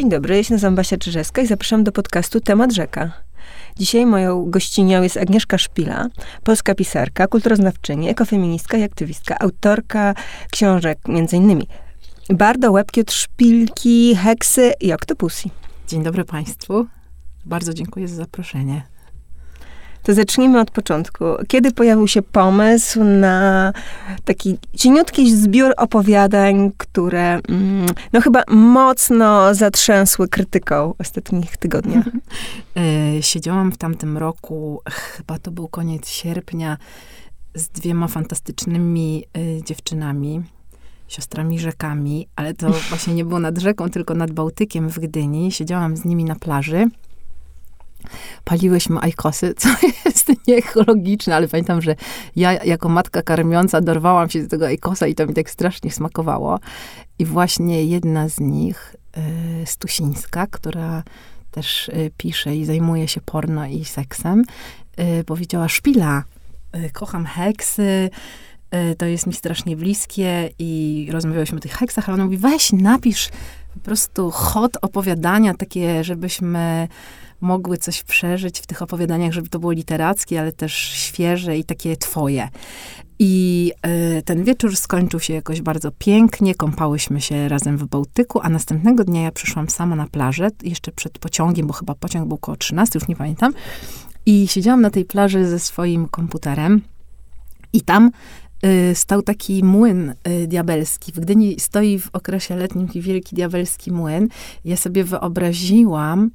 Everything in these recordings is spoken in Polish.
Dzień dobry, jestem nazywam Basia Czyżewska i zapraszam do podcastu Temat Rzeka. Dzisiaj moją gościnią jest Agnieszka Szpila, polska pisarka, kulturoznawczyni, ekofeministka i aktywistka, autorka książek m.in. Bardo, Łebkiot, Szpilki, Heksy i Oktopusy. Dzień dobry Państwu. Bardzo dziękuję za zaproszenie. To zacznijmy od początku. Kiedy pojawił się pomysł na taki cieniutki zbiór opowiadań, które mm, no chyba mocno zatrzęsły krytyką w ostatnich tygodniach? E, siedziałam w tamtym roku, chyba to był koniec sierpnia, z dwiema fantastycznymi y, dziewczynami, siostrami rzekami, ale to właśnie nie było nad rzeką, tylko nad Bałtykiem w Gdyni. Siedziałam z nimi na plaży paliłyśmy ajkosy, co jest nieekologiczne, ale pamiętam, że ja jako matka karmiąca dorwałam się do tego ajkosa i to mi tak strasznie smakowało. I właśnie jedna z nich, y, Stusińska, która też y, pisze i zajmuje się porno i seksem, y, powiedziała, szpila, y, kocham heksy, y, to jest mi strasznie bliskie i rozmawiałyśmy o tych heksach, ale ona mówi, weź napisz po prostu hot opowiadania takie, żebyśmy mogły coś przeżyć w tych opowiadaniach, żeby to było literackie, ale też świeże i takie twoje. I y, ten wieczór skończył się jakoś bardzo pięknie, kąpałyśmy się razem w Bałtyku, a następnego dnia ja przyszłam sama na plażę, jeszcze przed pociągiem, bo chyba pociąg był około 13, już nie pamiętam. I siedziałam na tej plaży ze swoim komputerem i tam stał taki młyn y, diabelski. W Gdyni stoi w okresie letnim taki wielki diabelski młyn. Ja sobie wyobraziłam,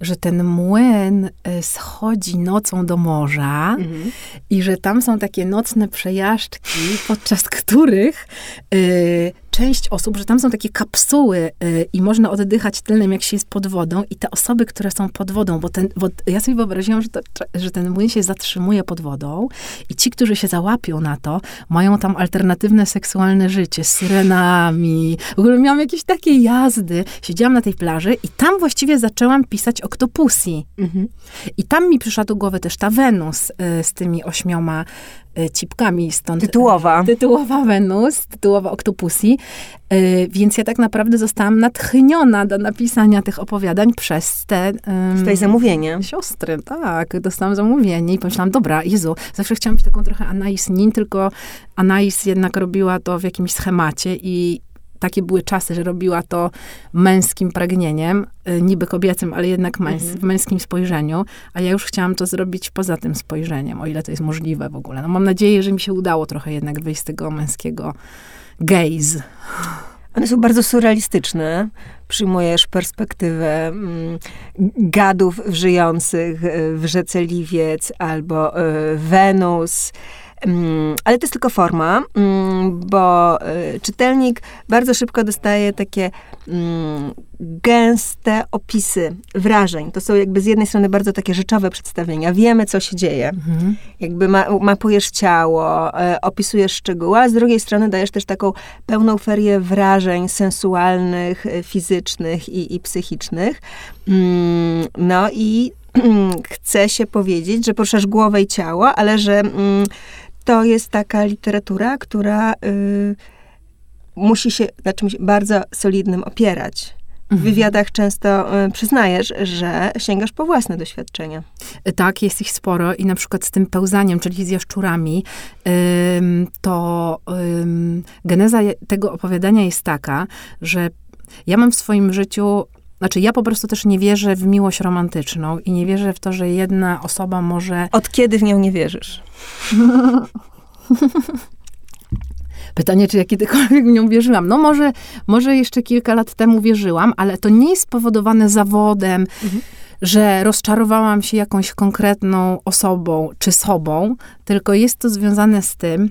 że ten młyn y, schodzi nocą do morza mhm. i że tam są takie nocne przejażdżki, podczas których y, część osób, że tam są takie kapsuły y, i można oddychać tylnym, jak się jest pod wodą i te osoby, które są pod wodą, bo, ten, bo ja sobie wyobraziłam, że, to, że ten młyn się zatrzymuje pod wodą i ci, którzy się załapią na to, mają tam alternatywne seksualne życie z syrenami. W ogóle miałam jakieś takie jazdy. Siedziałam na tej plaży i tam właściwie zaczęłam pisać Octopussy. Mhm. I tam mi przyszła do głowy też ta Wenus y, z tymi ośmioma cipkami. Stąd, tytułowa. Tytułowa Wenus, tytułowa Octopussy. Y, więc ja tak naprawdę zostałam natchniona do napisania tych opowiadań przez te... Um, zamówienie. Siostry, tak. Dostałam zamówienie i pomyślałam, dobra, Jezu, zawsze chciałam być taką trochę Anais Nin, tylko Anais jednak robiła to w jakimś schemacie i takie były czasy, że robiła to męskim pragnieniem, y, niby kobiecym, ale jednak męs mhm. w męskim spojrzeniu, a ja już chciałam to zrobić poza tym spojrzeniem, o ile to jest możliwe w ogóle. No mam nadzieję, że mi się udało trochę jednak wyjść z tego męskiego gaze. One są bardzo surrealistyczne. Przyjmujesz perspektywę mm, gadów żyjących w rzece Liwiec albo y, Wenus. Mm, ale to jest tylko forma, mm, bo y, czytelnik bardzo szybko dostaje takie mm, gęste opisy wrażeń. To są jakby z jednej strony bardzo takie rzeczowe przedstawienia. Wiemy, co się dzieje. Mhm. Jakby ma, mapujesz ciało, e, opisujesz szczegóły, a z drugiej strony dajesz też taką pełną ferię wrażeń sensualnych, e, fizycznych i, i psychicznych. No i chce się powiedzieć, że poruszasz głowę i ciało, ale że to jest taka literatura, która y, musi się na czymś bardzo solidnym opierać. W mhm. wywiadach często y, przyznajesz, że sięgasz po własne doświadczenia. Tak, jest ich sporo i na przykład z tym pełzaniem, czyli z jaszczurami, y, to geneza tego opowiadania jest taka, że ja mam w swoim życiu znaczy, ja po prostu też nie wierzę w miłość romantyczną i nie wierzę w to, że jedna osoba może. Od kiedy w nią nie wierzysz? Pytanie, czy ja kiedykolwiek w nią wierzyłam. No może, może jeszcze kilka lat temu wierzyłam, ale to nie jest spowodowane zawodem, mhm. że rozczarowałam się jakąś konkretną osobą czy sobą, tylko jest to związane z tym,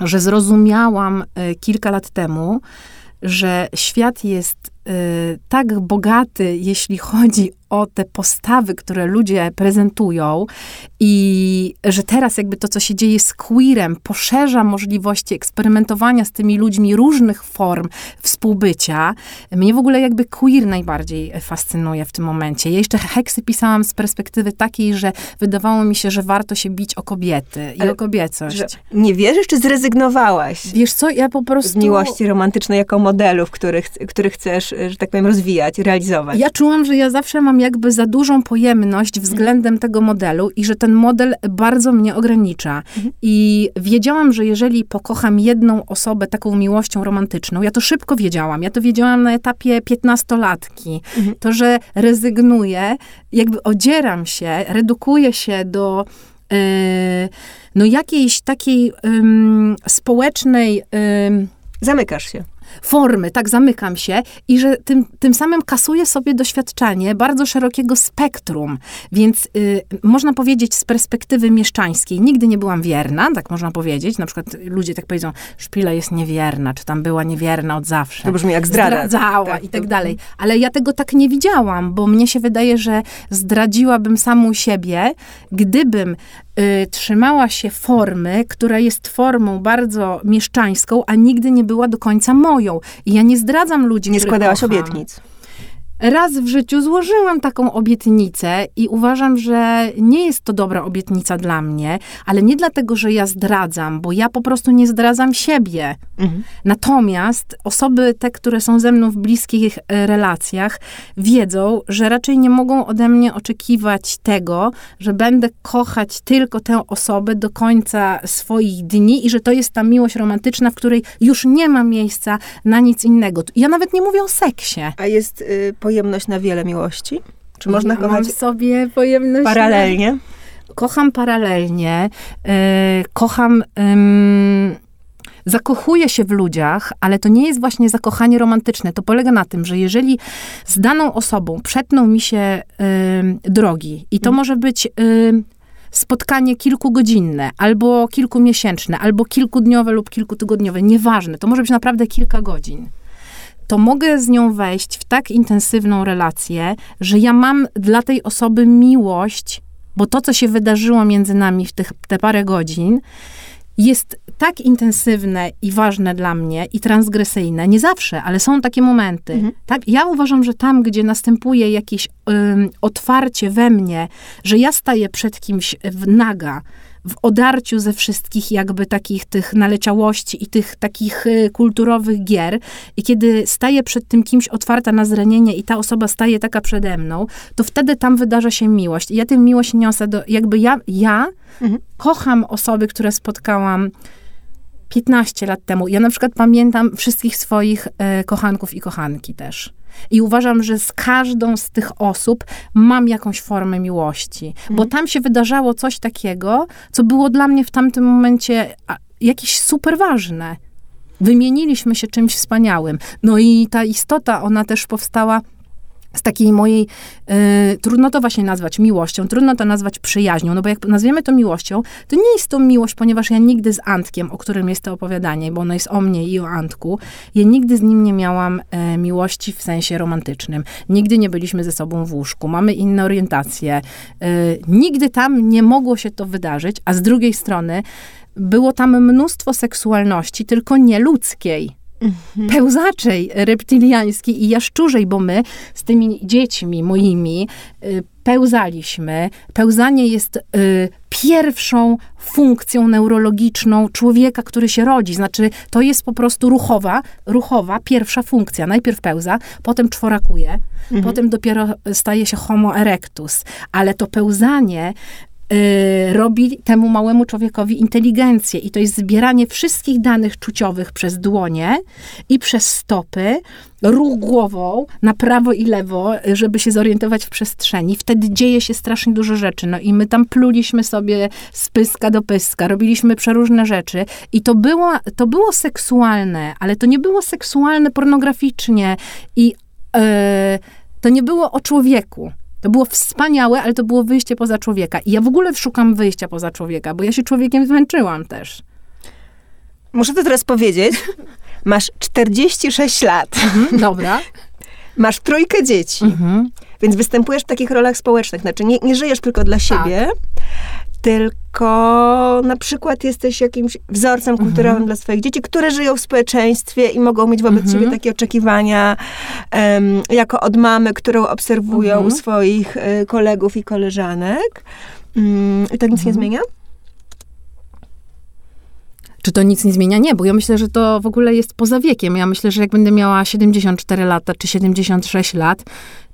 że zrozumiałam y, kilka lat temu, że świat jest tak bogaty, jeśli chodzi o te postawy, które ludzie prezentują i że teraz jakby to, co się dzieje z queerem, poszerza możliwości eksperymentowania z tymi ludźmi różnych form współbycia. Mnie w ogóle jakby queer najbardziej fascynuje w tym momencie. Ja jeszcze Heksy pisałam z perspektywy takiej, że wydawało mi się, że warto się bić o kobiety i Ale, o kobiecość. nie wierzysz, czy zrezygnowałaś? Wiesz co, ja po prostu... Z miłości romantycznej jako modelów, których, których chcesz, że tak powiem, rozwijać, realizować. Ja czułam, że ja zawsze mam jakby za dużą pojemność względem tego modelu i że ten model bardzo mnie ogranicza. Mhm. I wiedziałam, że jeżeli pokocham jedną osobę taką miłością romantyczną, ja to szybko wiedziałam, ja to wiedziałam na etapie piętnastolatki, mhm. to, że rezygnuję, jakby odzieram się, redukuję się do yy, no jakiejś takiej yy, społecznej... Yy, Zamykasz się formy, tak zamykam się i że tym, tym samym kasuję sobie doświadczenie bardzo szerokiego spektrum. Więc y, można powiedzieć z perspektywy mieszczańskiej, nigdy nie byłam wierna, tak można powiedzieć. Na przykład ludzie tak powiedzą, Szpila jest niewierna, czy tam była niewierna od zawsze. To brzmi jak zdrada. Zdradzała tak, i tak dalej. Ale ja tego tak nie widziałam, bo mnie się wydaje, że zdradziłabym samą siebie, gdybym y, trzymała się formy, która jest formą bardzo mieszczańską, a nigdy nie była do końca moją. I ja nie zdradzam ludzi, Nie składałaś kocham. obietnic. Raz w życiu złożyłam taką obietnicę i uważam, że nie jest to dobra obietnica dla mnie, ale nie dlatego, że ja zdradzam, bo ja po prostu nie zdradzam siebie. Mhm. Natomiast osoby te, które są ze mną w bliskich e, relacjach, wiedzą, że raczej nie mogą ode mnie oczekiwać tego, że będę kochać tylko tę osobę do końca swoich dni i że to jest ta miłość romantyczna, w której już nie ma miejsca na nic innego. Ja nawet nie mówię o seksie. A jest y, pojemność na wiele miłości? Czy można ja kochać sobie pojemność paralelnie? Na... Kocham paralelnie. Yy, kocham... zakochuję się w ludziach, ale to nie jest właśnie zakochanie romantyczne. To polega na tym, że jeżeli z daną osobą przetną mi się drogi i to hmm. może być spotkanie kilkugodzinne, albo kilkumiesięczne, albo kilkudniowe lub kilkutygodniowe, nieważne, to może być naprawdę kilka godzin to mogę z nią wejść w tak intensywną relację, że ja mam dla tej osoby miłość, bo to, co się wydarzyło między nami w tych, te parę godzin, jest tak intensywne i ważne dla mnie i transgresyjne. Nie zawsze, ale są takie momenty. Mhm. Tak? Ja uważam, że tam, gdzie następuje jakieś otwarcie we mnie, że ja staję przed kimś w naga, w odarciu ze wszystkich jakby takich tych naleciałości i tych takich y, kulturowych gier i kiedy staję przed tym kimś otwarta na zranienie i ta osoba staje taka przede mną, to wtedy tam wydarza się miłość. I ja tę miłość niosę do, jakby ja, ja mhm. kocham osoby, które spotkałam 15 lat temu. Ja na przykład pamiętam wszystkich swoich e, kochanków i kochanki też. I uważam, że z każdą z tych osób mam jakąś formę miłości, mhm. bo tam się wydarzało coś takiego, co było dla mnie w tamtym momencie jakieś super ważne. Wymieniliśmy się czymś wspaniałym. No i ta istota, ona też powstała z takiej mojej, y, trudno to właśnie nazwać miłością, trudno to nazwać przyjaźnią, no bo jak nazwiemy to miłością, to nie jest to miłość, ponieważ ja nigdy z Antkiem, o którym jest to opowiadanie, bo ono jest o mnie i o Antku, ja nigdy z nim nie miałam y, miłości w sensie romantycznym. Nigdy nie byliśmy ze sobą w łóżku, mamy inne orientacje. Y, nigdy tam nie mogło się to wydarzyć, a z drugiej strony było tam mnóstwo seksualności, tylko nie ludzkiej mhm. pełzaczej reptiliańskiej i jaszczurzej, bo my z tymi dziećmi moimi y, pełzaliśmy. Pełzanie jest y, pierwszą funkcją neurologiczną człowieka, który się rodzi. Znaczy, to jest po prostu ruchowa, ruchowa pierwsza funkcja. Najpierw pełza, potem czworakuje, mhm. potem dopiero staje się homo erectus. Ale to pełzanie robi temu małemu człowiekowi inteligencję. I to jest zbieranie wszystkich danych czuciowych przez dłonie i przez stopy, ruch głową na prawo i lewo, żeby się zorientować w przestrzeni. Wtedy dzieje się strasznie dużo rzeczy. No i my tam pluliśmy sobie z pyska do pyska, robiliśmy przeróżne rzeczy. I to było, to było seksualne, ale to nie było seksualne pornograficznie. I yy, to nie było o człowieku. To było wspaniałe, ale to było wyjście poza człowieka. I ja w ogóle szukam wyjścia poza człowieka, bo ja się człowiekiem zmęczyłam też. Muszę to teraz powiedzieć. Masz 46 lat. Mhm, dobra. Masz trójkę dzieci. Mhm. Więc występujesz w takich rolach społecznych. Znaczy nie, nie żyjesz tylko dla siebie, tylko na przykład jesteś jakimś wzorcem kulturowym dla swoich dzieci, które żyją w społeczeństwie i mogą mieć wobec ciebie takie oczekiwania em, jako od mamy, którą obserwują u swoich y, kolegów i koleżanek. Mm, I to nic nie zmienia? Czy to nic nie zmienia? Nie, bo ja myślę, że to w ogóle jest poza wiekiem. Ja myślę, że jak będę miała 74 lata czy 76 lat,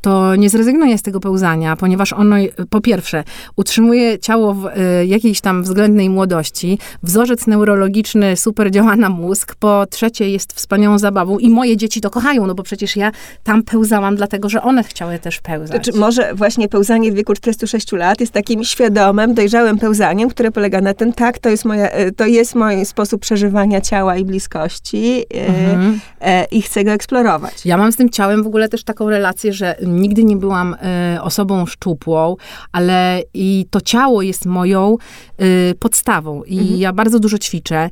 to nie zrezygnuję z tego pełzania, ponieważ ono, po pierwsze, utrzymuje ciało w y, jakiejś tam względnej młodości, wzorzec neurologiczny super działa na mózg, po trzecie, jest wspaniałą zabawą i moje dzieci to kochają, no bo przecież ja tam pełzałam, dlatego że one chciały też pełzać. Czy może właśnie pełzanie w wieku 46 lat jest takim świadomym, dojrzałym pełzaniem, które polega na tym, tak, to jest, moja, y, to jest mój sposób przeżywania ciała i bliskości y, Mhm. i chcę go eksplorować. Ja mam z tym ciałem w ogóle też taką relację, że nigdy nie byłam e, osobą szczupłą, ale i to ciało jest moją e, podstawą. I ja bardzo dużo ćwiczę.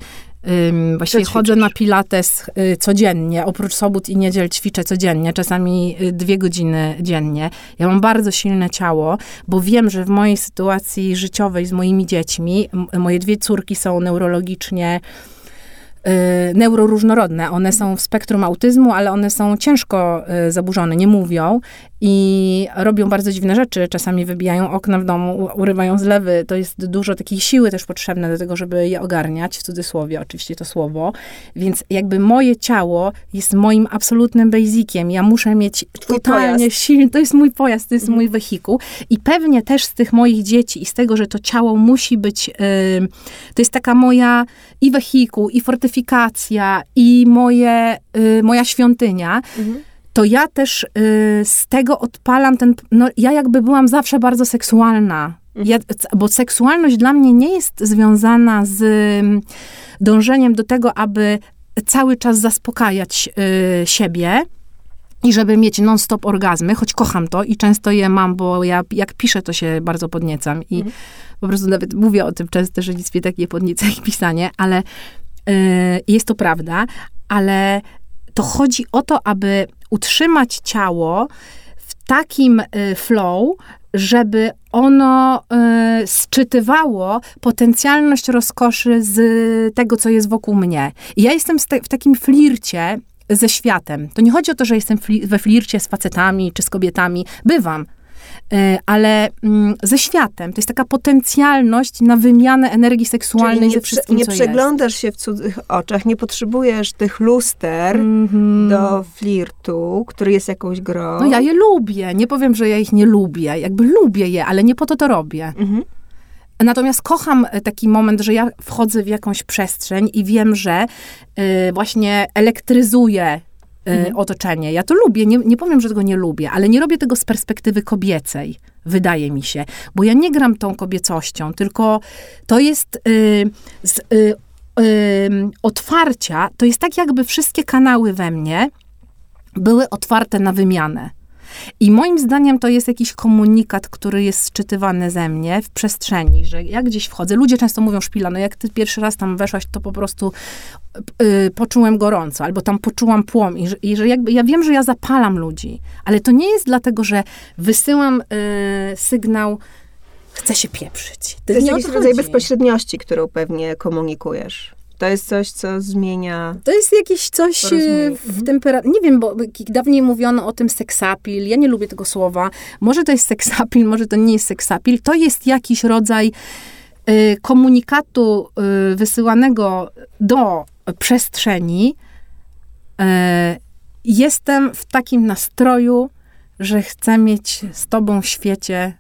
Właściwie chodzę na pilates y, codziennie, oprócz sobot i niedziel ćwiczę codziennie, czasami dwie godziny dziennie. Ja mam bardzo silne ciało, bo wiem, że w mojej sytuacji życiowej z moimi dziećmi, moje dwie córki są neurologicznie neuroróżnorodne. One są w spektrum autyzmu, ale one są ciężko y, zaburzone, nie mówią i robią bardzo dziwne rzeczy. Czasami wybijają okna w domu, urywają zlewy. To jest dużo takiej siły też potrzebne do tego, żeby je ogarniać, w cudzysłowie oczywiście to słowo. Więc jakby moje ciało jest moim absolutnym basiciem. Ja muszę mieć totalnie silny, to jest mój pojazd, to jest mój wehikuł. I pewnie też z tych moich dzieci i z tego, że to ciało musi być, y, to jest taka moja i wehikuł, i fortyfikacja, i moje, y, moja świątynia, to ja też y, z tego odpalam ten, no ja jakby byłam zawsze bardzo seksualna. Ja, c- bo seksualność dla mnie nie jest związana z mm, dążeniem do tego, aby cały czas zaspokajać y, siebie, i żeby mieć non-stop orgazmy, choć kocham to i często je mam, bo ja jak piszę, to się bardzo podniecam i po prostu nawet mówię o tym często, że nic mnie tak nie podnieca jak pisanie, ale jest to prawda, ale to chodzi o to, aby utrzymać ciało w takim y, flow, żeby ono y, sczytywało potencjalność rozkoszy z tego, co jest wokół mnie. I ja jestem w takim flircie ze światem. To nie chodzi o to, że jestem fli- we flircie z facetami czy z kobietami. Bywam. Y, Ale mm, ze światem. To jest taka potencjalność na wymianę energii seksualnej Czyli ze nie, prze, wszystkim, nie co przeglądasz się w cudzych oczach, nie potrzebujesz tych luster jest. Mhm. do flirtu, który jest jakąś grą. No ja je lubię. Nie powiem, że ja ich nie lubię. Jakby lubię je, ale nie po to to robię. Mhm. Natomiast kocham e, taki moment, że ja wchodzę w jakąś przestrzeń i wiem, że y, właśnie elektryzuję y, otoczenie. Ja to lubię, nie, nie powiem, że tego nie lubię, ale nie robię tego z perspektywy kobiecej, wydaje mi się. Bo ja nie gram tą kobiecością, tylko to jest y, z y, ym, otwarcia, to jest tak jakby wszystkie kanały we mnie były otwarte na wymianę. I moim zdaniem to jest jakiś komunikat, który jest sczytywany ze mnie w przestrzeni, że jak gdzieś wchodzę, ludzie często mówią, Szpila, no jak ty pierwszy raz tam weszłaś, to po prostu y, poczułem gorąco, albo tam poczułam płom i że, i że jakby, ja wiem, że ja zapalam ludzi, ale to nie jest dlatego, że wysyłam y, sygnał, chcę się pieprzyć. To jest nie o jakiś to rodzaj bezpośredniości, którą pewnie komunikujesz. To jest coś, co zmienia... To jest jakieś coś e, w temperaturze. Nie wiem, bo dawniej mówiono o tym seksapil. Ja nie lubię tego słowa. Może to jest seksapil, może to nie jest seksapil. To jest jakiś rodzaj e, komunikatu e, wysyłanego do przestrzeni. E, Jestem w takim nastroju, że chcę mieć z tobą w świecie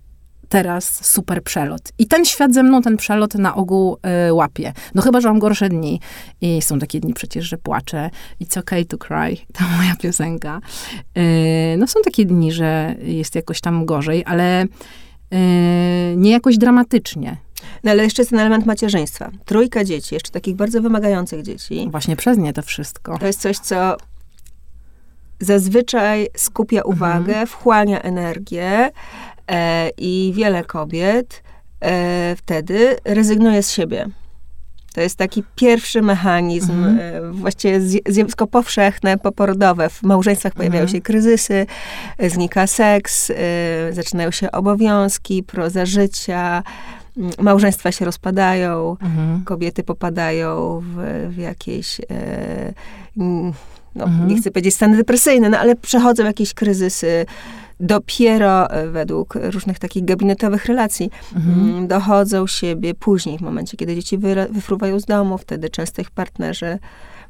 teraz super przelot. I ten świat ze mną ten przelot na ogół y, łapie. No chyba, że mam gorsze dni. I są takie dni przecież, że płaczę. It's okay to cry. To moja piosenka. Y, no są takie dni, że jest jakoś tam gorzej, ale y, nie jakoś dramatycznie. No ale jeszcze jest ten element macierzyństwa. Trójka dzieci, jeszcze takich bardzo wymagających dzieci. Właśnie przez nie to wszystko. To jest coś, co zazwyczaj skupia uwagę, wchłania energię i wiele kobiet e, wtedy rezygnuje z siebie. To jest taki pierwszy mechanizm, Mhm. e, właściwie zj- zjawisko powszechne, poporodowe. W małżeństwach pojawiają Mhm. się kryzysy, e, znika seks, e, zaczynają się obowiązki, proza życia, małżeństwa się rozpadają, Mhm. kobiety popadają w, w jakieś, e, no, Mhm. nie chcę powiedzieć stany depresyjne, no, ale przechodzą jakieś kryzysy. Dopiero e, według różnych takich gabinetowych relacji Mhm. mm, dochodzą siebie później, w momencie, kiedy dzieci wyfruwają z domu, wtedy często ich partnerzy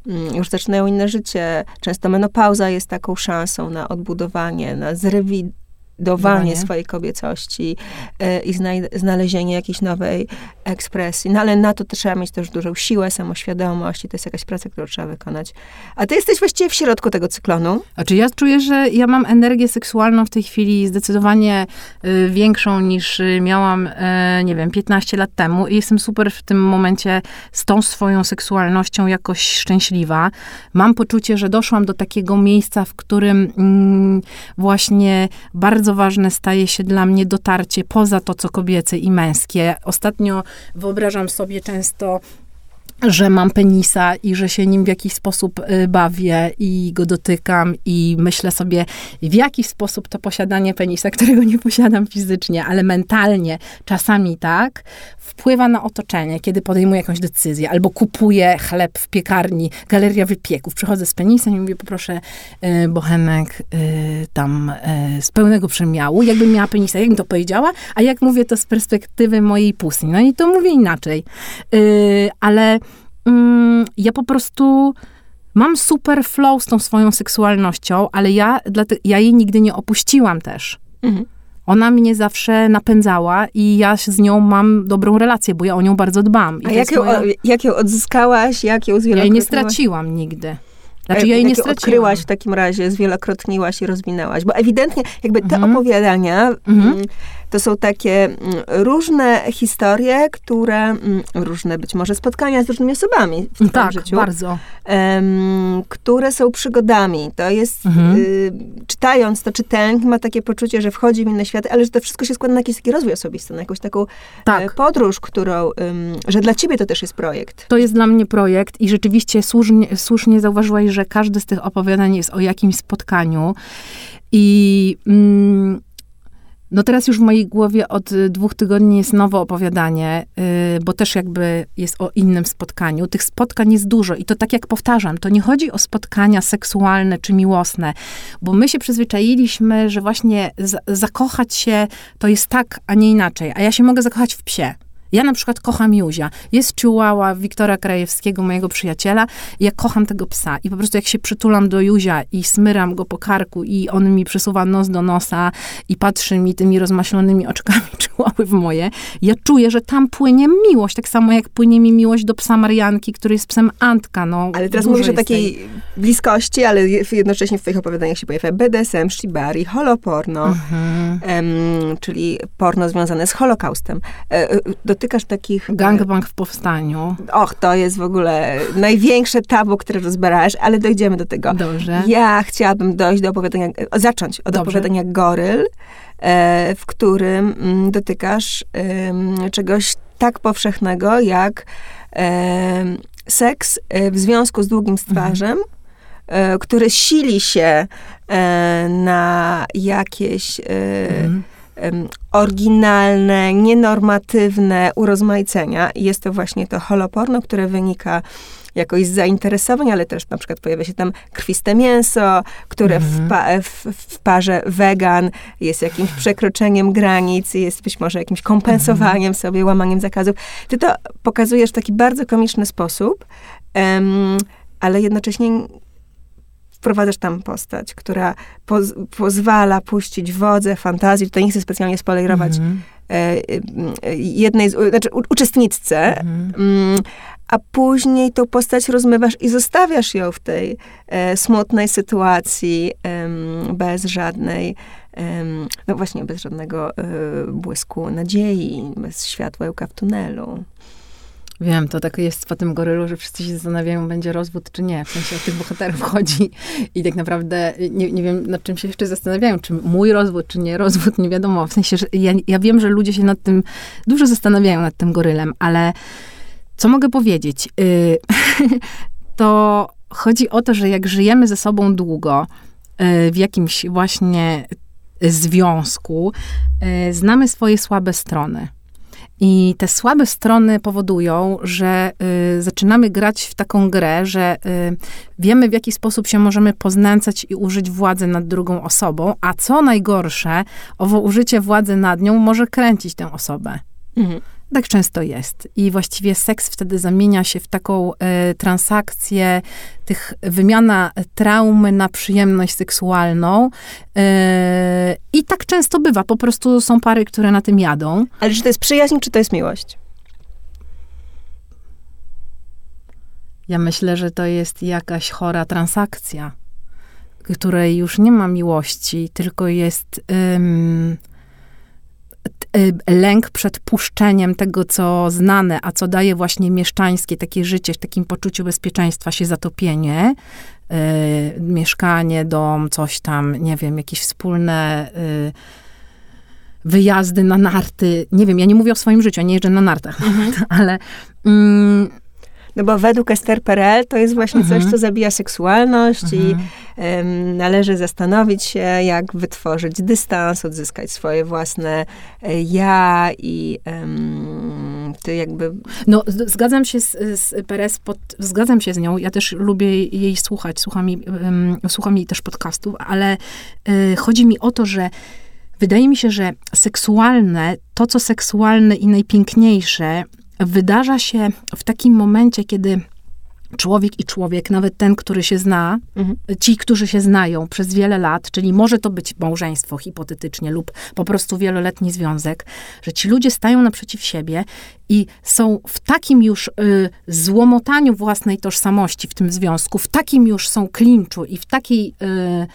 mm, już zaczynają inne życie. Często menopauza jest taką szansą na odbudowanie, na zrewidowanie Dawanie. swojej kobiecości e, i znalezienie jakiejś nowej ekspresji. No ale na to trzeba mieć też dużą siłę, samoświadomość i to jest jakaś praca, którą trzeba wykonać. A ty jesteś właściwie w środku tego cyklonu. Znaczy ja czuję, że ja mam energię seksualną w tej chwili zdecydowanie y, większą niż y, miałam, y, nie wiem, 15 lat temu i jestem super w tym momencie z tą swoją seksualnością jakoś szczęśliwa. Mam poczucie, że doszłam do takiego miejsca, w którym mm, właśnie bardzo ważne staje się dla mnie dotarcie poza to, co kobiece i męskie. Ostatnio wyobrażam sobie często że mam penisa i że się nim w jakiś sposób y, bawię i go dotykam i myślę sobie, w jaki sposób to posiadanie penisa, którego nie posiadam fizycznie, ale mentalnie, czasami tak, wpływa na otoczenie, kiedy podejmuję jakąś decyzję, albo kupuję chleb w piekarni, galeria wypieków, przychodzę z penisem i mówię, poproszę y, bochenek y, tam y, z pełnego przemiału, jakbym miała penisa, jakbym to powiedziała, a jak mówię to z perspektywy mojej pusy. No i to mówię inaczej. Y, ale mm, ja po prostu mam super flow z tą swoją seksualnością, ale ja, ja jej nigdy nie opuściłam też. Mhm. Ona mnie zawsze napędzała i ja z nią mam dobrą relację, bo ja o nią bardzo dbam. I A jak ją, moja- jak ją odzyskałaś, jak ją Ja jej nie zwielokrotniłaś? straciłam nigdy. Znaczy ja jej nie straciłam. odkryłaś w takim razie, zwielokrotniłaś i rozwinęłaś? Bo ewidentnie jakby te Mhm. opowiadania Mhm. To są takie mm, różne historie, które, mm, różne być może spotkania z różnymi osobami w Tak, życiu, bardzo. które są przygodami. To jest, Mhm. y, czytając to czytelnik ma takie poczucie, że wchodzi w inne światy, ale że to wszystko się składa na jakiś taki rozwój osobisty, na jakąś taką e, Tak. podróż, którą, że dla ciebie to też jest projekt. To jest dla mnie projekt i rzeczywiście słusznie, słusznie zauważyłaś, że każde z tych opowiadań jest o jakimś spotkaniu. I mm, no teraz już w mojej głowie od y, dwóch tygodni jest nowe opowiadanie, y, bo też jakby jest o innym spotkaniu. Tych spotkań jest dużo i to tak jak powtarzam, to nie chodzi o spotkania seksualne czy miłosne, bo my się przyzwyczailiśmy, że właśnie za- zakochać się to jest tak, a nie inaczej. A ja się mogę zakochać w psie. Ja na przykład kocham Józia. Jest Chihuahua Wiktora Krajewskiego, mojego przyjaciela. Ja kocham tego psa. I po prostu jak się przytulam do Józia i smyram go po karku i on mi przysuwa nos do nosa i patrzy mi tymi rozmaślonymi oczkami Chihuahy w moje, ja czuję, że tam płynie miłość. Tak samo jak płynie mi miłość do psa Marianki, który jest psem Antka. No, Ale teraz mówisz o takiej tej- bliskości, ale je- jednocześnie w twoich opowiadaniach się pojawia BDSM, shibari, holoporno, Mhm. em, czyli porno związane z Holokaustem. E, e, dotykasz takich... Gangbang w powstaniu. Och, to jest w ogóle największe tabu, które rozbierałeś, ale dojdziemy do tego. Dobrze. Ja chciałabym dojść do opowiadania, e, zacząć od Dobrze. opowiadania Goryl, e, w którym mm, dotykasz czegoś tak powszechnego jak seks e, w związku z długim stwarzem, e, który sili się e, na jakieś e, Mhm. Oryginalne, nienormatywne urozmaicenia. I jest to właśnie to holoporno, które wynika jakoś z zainteresowań, ale też na przykład pojawia się tam krwiste mięso, które w, pa, w, w parze wegan jest jakimś przekroczeniem granic, jest być może jakimś kompensowaniem sobie, łamaniem zakazów. Ty to pokazujesz w taki bardzo komiczny sposób, em, ale jednocześnie wprowadzasz tam postać, która poz, pozwala puścić wodze fantazji. Tutaj nie chcę specjalnie spoilerować e, e, jednej, z, znaczy u, uczestniczce, Mhm. mm, a później tą postać rozmywasz i zostawiasz ją w tej e, smutnej sytuacji, bez żadnej, no właśnie, bez żadnego błysku nadziei, bez światła w tunelu. Wiem, to tak jest po tym gorylu, że wszyscy się zastanawiają, będzie rozwód czy nie. W sensie o tych bohaterów chodzi i tak naprawdę nie, nie wiem, nad czym się jeszcze zastanawiają, czy mój rozwód, czy nie rozwód, nie wiadomo. W sensie, że ja, ja wiem, że ludzie się nad tym dużo zastanawiają nad tym gorylem, ale Co mogę powiedzieć? Y, to chodzi o to, że jak żyjemy ze sobą długo, y, w jakimś właśnie związku, y, znamy swoje słabe strony. I te słabe strony powodują, że y, zaczynamy grać w taką grę, że y, wiemy, w jaki sposób się możemy poznęcać i użyć władzy nad drugą osobą, a co najgorsze, owo użycie władzy nad nią może kręcić tę osobę. Mhm. Tak często jest. I właściwie seks wtedy zamienia się w taką e, transakcję tych wymiana traumy na przyjemność seksualną. E, I tak często bywa. Po prostu są pary, które na tym jadą. Ale czy to jest przyjaźń, czy to jest miłość? Ja myślę, że to jest jakaś chora transakcja, której już nie ma miłości, tylko jest. Lęk przed puszczeniem tego, co znane, a co daje właśnie mieszczańskie takie życie, w takim poczuciu bezpieczeństwa się zatopienie, y, mieszkanie, dom, coś tam, nie wiem, jakieś wspólne y, wyjazdy na narty. Nie wiem, ja nie mówię o swoim życiu, ja nie jeżdżę na nartach, mhm. ale mm, no bo według Esther Perel to jest właśnie mhm. coś, co zabija seksualność mhm. i um, należy zastanowić się, jak wytworzyć dystans, odzyskać swoje własne e, ja i um, ty jakby... No, zgadzam się z, z Perez, pod, zgadzam się z nią. Ja też lubię jej słuchać, słucham jej, um, słucham jej też podcastów, ale y, chodzi mi o to, że Wydaje mi się, że seksualne, to co seksualne i najpiękniejsze, wydarza się w takim momencie, kiedy człowiek i człowiek, nawet ten, który się zna, mhm. ci, którzy się znają przez wiele lat, czyli może to być małżeństwo hipotetycznie lub po prostu wieloletni związek, że ci ludzie stają naprzeciw siebie i są w takim już y, złomotaniu własnej tożsamości w tym związku, w takim już są klinczu i w takiej. Y,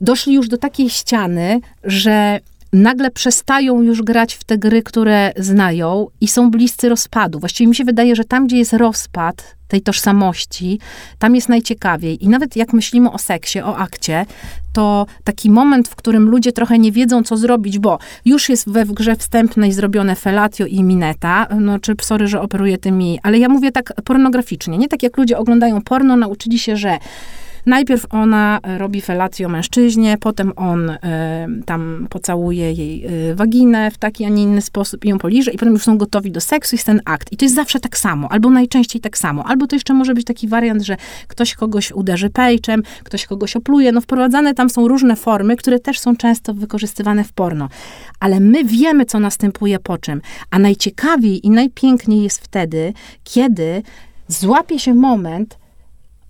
doszli już do takiej ściany, że nagle przestają już grać w te gry, które znają i są bliscy rozpadu. Właściwie mi się wydaje, że tam, gdzie jest rozpad tej tożsamości, tam jest najciekawiej. I nawet jak myślimy o seksie, o akcie, to taki moment, w którym ludzie trochę nie wiedzą, co zrobić, bo już jest we grze wstępnej zrobione felatio i mineta, no czy sorry, że operuję tymi, ale ja mówię tak pornograficznie, nie tak jak ludzie oglądają porno, nauczyli się, że Najpierw ona e, robi felację mężczyźnie, potem on y, tam pocałuje jej y, waginę w taki, a nie inny sposób i ją poliże i potem już są gotowi do seksu i jest ten akt. I to jest zawsze tak samo, albo najczęściej tak samo. Albo to jeszcze może być taki wariant, że ktoś kogoś uderzy pejczem, ktoś kogoś opluje. No wprowadzane tam są różne formy, które też są często wykorzystywane w porno. Ale my wiemy, co następuje po czym. A najciekawiej i najpiękniej jest wtedy, kiedy złapie się moment,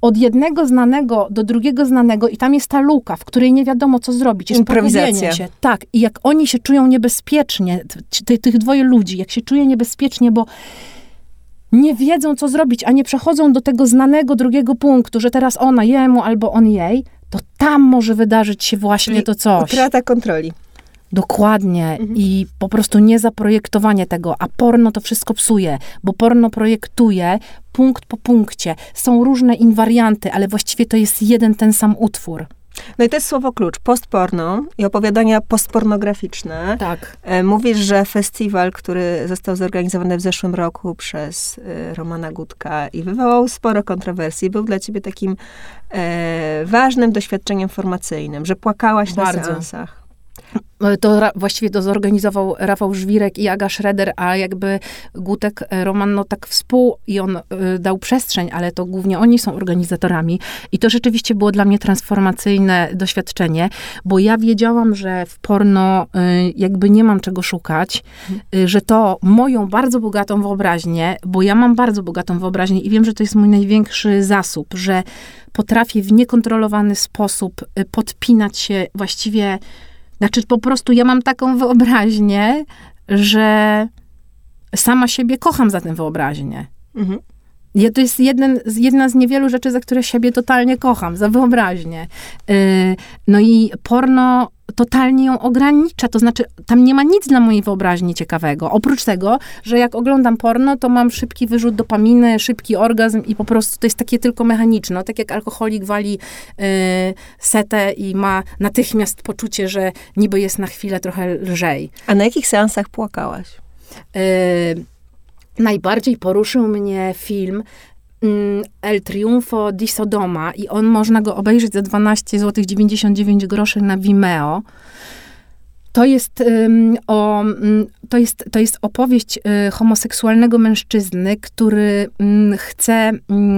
od jednego znanego do drugiego znanego i tam jest ta luka, w której nie wiadomo, co zrobić. Jest Improwizacja. się. Tak. I jak oni się czują niebezpiecznie, ty, tych dwoje ludzi, jak się czuje niebezpiecznie, bo nie wiedzą, co zrobić, a nie przechodzą do tego znanego drugiego punktu, że teraz ona jemu albo on jej, to tam może wydarzyć się właśnie Czyli to coś. Utrata kontroli. Dokładnie. Mhm. I po prostu nie zaprojektowanie tego, a porno to wszystko psuje, bo porno projektuje punkt po punkcie. Są różne inwarianty, ale właściwie to jest jeden ten sam utwór. No i to jest słowo klucz, postporno i opowiadania postpornograficzne. Tak. E, mówisz, że festiwal, który został zorganizowany w zeszłym roku przez e, Romana Gutka i wywołał sporo kontrowersji, był dla ciebie takim e, ważnym doświadczeniem formacyjnym, że płakałaś Bardzo. na seansach. To właściwie to zorganizował Rafał Żwirek i Aga Schroeder, a jakby Gutek e, Roman, no tak współ i on y, dał przestrzeń, ale to głównie oni są organizatorami. I to rzeczywiście było dla mnie transformacyjne doświadczenie, bo ja wiedziałam, że w porno y, jakby nie mam czego szukać, że to moją bardzo bogatą wyobraźnię, bo ja mam bardzo bogatą wyobraźnię i wiem, że to jest mój największy zasób, że potrafię w niekontrolowany sposób podpinać się właściwie znaczy, po prostu ja mam taką wyobraźnię, że sama siebie kocham za tę wyobraźnię. Mhm. Ja, to jest jeden, jedna z niewielu rzeczy, za które siebie totalnie kocham, za wyobraźnię. Yy, no i porno totalnie ją ogranicza. To znaczy, tam nie ma nic dla mojej wyobraźni ciekawego. Oprócz tego, że jak oglądam porno, to mam szybki wyrzut dopaminy, szybki orgazm i po prostu to jest takie tylko mechaniczne. No, tak jak alkoholik wali yy, setę i ma natychmiast poczucie, że niby jest na chwilę trochę lżej. A na jakich seansach płakałaś? Yy, najbardziej poruszył mnie film El Triunfo di Sodoma i on można go obejrzeć za 12 zł 99 groszy na Vimeo. To jest, o, um, to jest, to jest opowieść y, homoseksualnego mężczyzny, który um, chce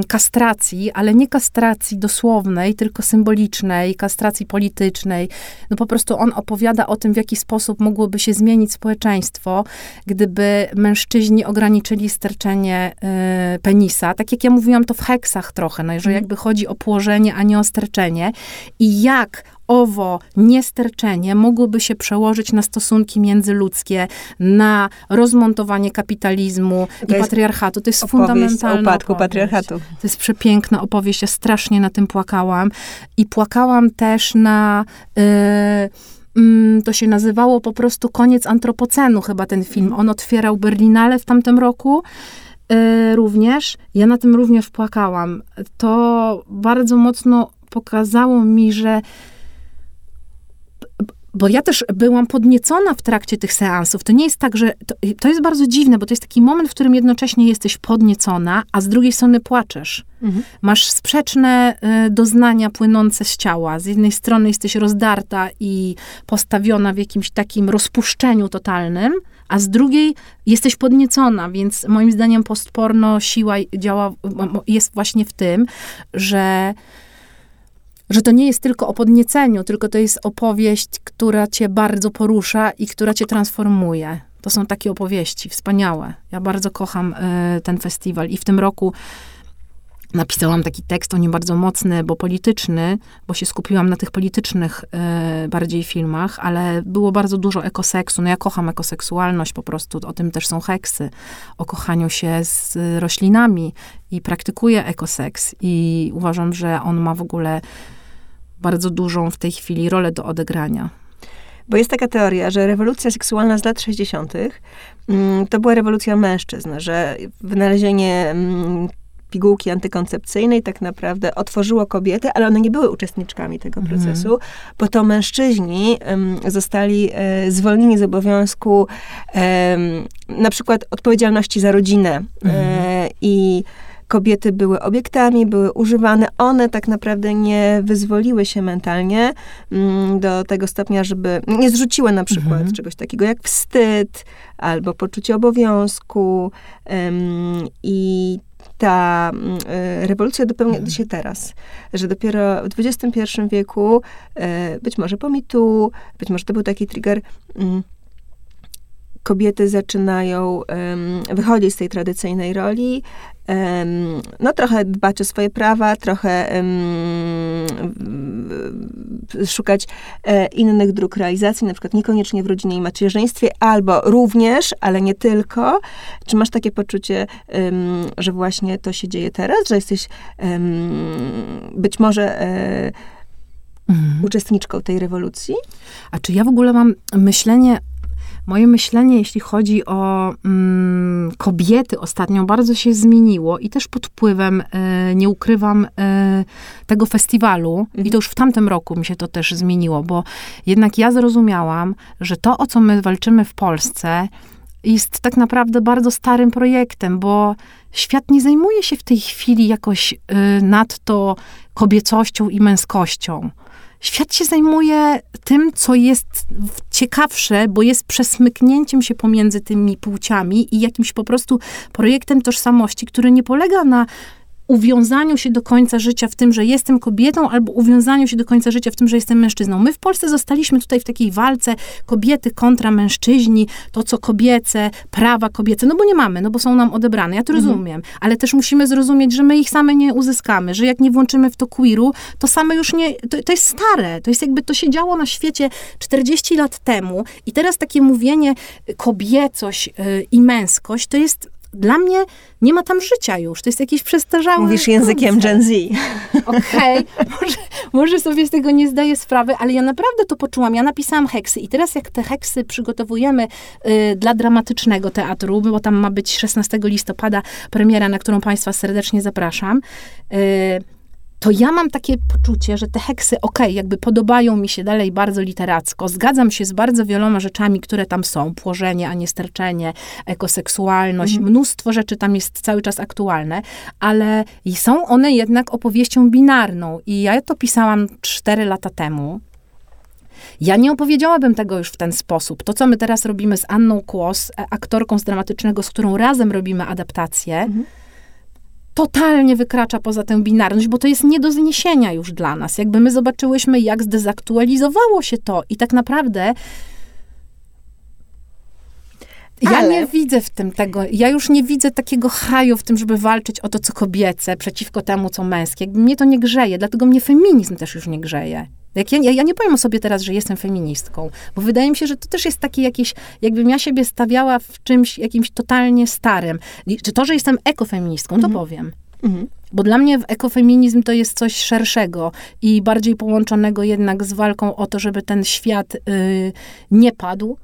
kastracji, ale nie kastracji dosłownej, tylko symbolicznej, kastracji politycznej. No po prostu on opowiada o tym, w jaki sposób mogłoby się zmienić społeczeństwo, gdyby mężczyźni ograniczyli sterczenie y, penisa. Tak jak ja mówiłam, to w heksach trochę, no, że mhm. jakby chodzi o położenie, a nie o sterczenie. I jak owo niesterczenie mogłoby się przełożyć na stosunki międzyludzkie, na rozmontowanie kapitalizmu to i patriarchatu. To jest fundamentalne. upadku opowieść. patriarchatu. To jest przepiękna opowieść. Ja strasznie na tym płakałam. I płakałam też na... Yy, to się nazywało po prostu Koniec Antropocenu, chyba ten film. On otwierał Berlinale w tamtym roku. Yy, również. Ja na tym również płakałam. To bardzo mocno pokazało mi, że bo ja też byłam podniecona w trakcie tych seansów. To nie jest tak, że. To, to, jest bardzo dziwne, bo to jest taki moment, w którym jednocześnie jesteś podniecona, a z drugiej strony płaczesz. Mhm. Masz sprzeczne y, doznania płynące z ciała. Z jednej strony jesteś rozdarta i postawiona w jakimś takim rozpuszczeniu totalnym, a z drugiej jesteś podniecona, więc moim zdaniem postporno siła działa, jest właśnie w tym, że że to nie jest tylko o podnieceniu, tylko to jest opowieść, która cię bardzo porusza i która cię transformuje. To są takie opowieści wspaniałe. Ja bardzo kocham y, ten festiwal i w tym roku napisałam taki tekst, on nie bardzo mocny, bo polityczny, bo się skupiłam na tych politycznych y, bardziej filmach, ale było bardzo dużo ekoseksu. No ja kocham ekoseksualność po prostu, o tym też są heksy, o kochaniu się z roślinami i praktykuję ekoseks i uważam, że on ma w ogóle bardzo dużą w tej chwili rolę do odegrania. Bo jest taka teoria, że rewolucja seksualna z lat 60. Mm, to była rewolucja mężczyzn, że wynalezienie mm, pigułki antykoncepcyjnej tak naprawdę otworzyło kobiety, ale one nie były uczestniczkami tego mhm. procesu, bo to mężczyźni um, zostali e, zwolnieni z obowiązku na przykład odpowiedzialności za rodzinę e, mhm. i kobiety były obiektami, były używane. One tak naprawdę nie wyzwoliły się mentalnie mm, do tego stopnia, żeby nie zrzuciły na przykład mhm. czegoś takiego jak wstyd albo poczucie obowiązku. I ta e, rewolucja dopełnia mhm. się teraz, że dopiero w XXI wieku, e, być może po mitu, być może to był taki trigger, mm, kobiety zaczynają wychodzić z tej tradycyjnej roli, no trochę dbać o swoje prawa, trochę szukać e, innych dróg realizacji, na przykład niekoniecznie w rodzinie i macierzyństwie, albo również, ale nie tylko. Czy masz takie poczucie, że właśnie to się dzieje teraz, że jesteś być może e, mhm. uczestniczką tej rewolucji? A czy ja w ogóle mam myślenie Moje myślenie, jeśli chodzi o mm, kobiety ostatnio, bardzo się zmieniło i też pod wpływem, y, nie ukrywam, y, tego festiwalu. Mhm. I to już w tamtym roku mi się to też zmieniło, bo jednak ja zrozumiałam, że to, o co my walczymy w Polsce, jest tak naprawdę bardzo starym projektem, bo świat nie zajmuje się w tej chwili jakoś y, nadto kobiecością i męskością świat się zajmuje tym, co jest ciekawsze, bo jest przesmyknięciem się pomiędzy tymi płciami i jakimś po prostu projektem tożsamości, który nie polega na uwiązaniu się do końca życia w tym, że jestem kobietą, albo uwiązaniu się do końca życia w tym, że jestem mężczyzną. My w Polsce zostaliśmy tutaj w takiej walce kobiety kontra mężczyźni, to co kobiece, prawa kobiece, no bo nie mamy, no bo są nam odebrane. Ja to mhm. rozumiem, ale też musimy zrozumieć, że my ich same nie uzyskamy, że jak nie włączymy w to queeru, to same już nie, to, to jest stare, to jest jakby, to się działo na świecie 40 lat temu i teraz takie mówienie kobiecość yy, i męskość, to jest dla mnie nie ma tam życia już. To jest jakiś przestarzały Mówisz językiem Gen Z. Okej, okay. może, może sobie z tego nie zdaję sprawy, ale ja naprawdę to poczułam. Ja napisałam heksy i teraz jak te heksy przygotowujemy y, dla dramatycznego teatru, bo tam ma być 16 listopada premiera, na którą państwa serdecznie zapraszam, y, to ja mam takie poczucie, że te heksy, okej, okay, jakby podobają mi się dalej bardzo literacko, zgadzam się z bardzo wieloma rzeczami, które tam są, płożenie, a nie sterczenie, ekoseksualność, mhm. mnóstwo rzeczy tam jest cały czas aktualne, ale są one jednak opowieścią binarną i ja to pisałam cztery lata temu, ja nie opowiedziałabym tego już w ten sposób. To, co my teraz robimy z Anną Kłos, e, aktorką z dramatycznego, z którą razem robimy adaptację, mhm. Totalnie wykracza poza tę binarność, bo to jest nie do zniesienia już dla nas. Jakby my zobaczyłyśmy, jak zdezaktualizowało się to i tak naprawdę ja Ale... nie widzę w tym tego, ja już nie widzę takiego haju w tym, żeby walczyć o to, co kobiece, przeciwko temu, co męskie. Mnie to nie grzeje, dlatego mnie feminizm też już nie grzeje. Jak ja, ja, nie powiem o sobie teraz, że jestem feministką, bo wydaje mi się, że to też jest takie jakieś, jakbym ja siebie stawiała w czymś jakimś totalnie starym. Czy to, że jestem ekofeministką, to mhm. powiem. Mhm. Bo dla mnie ekofeminizm to jest coś szerszego i bardziej połączonego jednak z walką o to, żeby ten świat y, nie padł.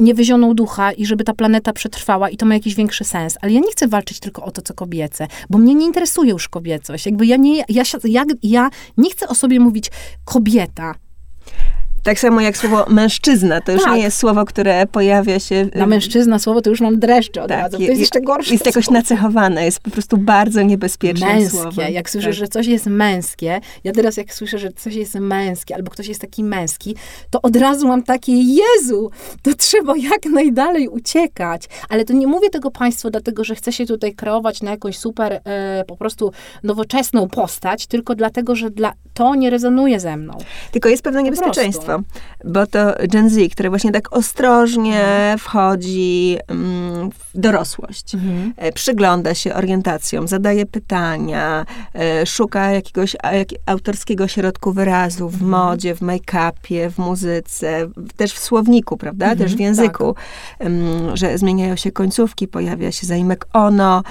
Y, niewyzioną ducha i żeby ta planeta przetrwała i to ma jakiś większy sens. Ale ja nie chcę walczyć tylko o to, co kobiece, bo mnie nie interesuje już kobiecość. Jakby ja nie, ja, ja, ja nie chcę o sobie mówić kobieta, tak samo jak słowo mężczyzna, to już tak. nie jest słowo, które pojawia się... Na mężczyzna słowo to już mam dreszcze od tak, razu. To jest jeszcze gorsze Jest jakoś nacechowane, jest po prostu bardzo niebezpieczne męskie. Jak słyszę, tak. że coś jest męskie, ja teraz jak słyszę, że coś jest męskie, albo ktoś jest taki męski, to od razu mam takie, Jezu, to trzeba jak najdalej uciekać. Ale to nie mówię tego Państwu dlatego, że chcę się tutaj kreować na jakąś super, e, po prostu nowoczesną postać, tylko dlatego, że dla, to nie rezonuje ze mną. Tylko jest pewne niebezpieczeństwo bo to Gen Z, które właśnie tak ostrożnie mhm. wchodzi mm, w dorosłość, mhm. E, przygląda się orientacjom, zadaje pytania, e, szuka jakiegoś autorskiego środku wyrazu w mhm. modzie, w make-upie, w muzyce, też w słowniku, prawda? Mhm, też w języku, tak. że zmieniają się końcówki, pojawia się zaimek ono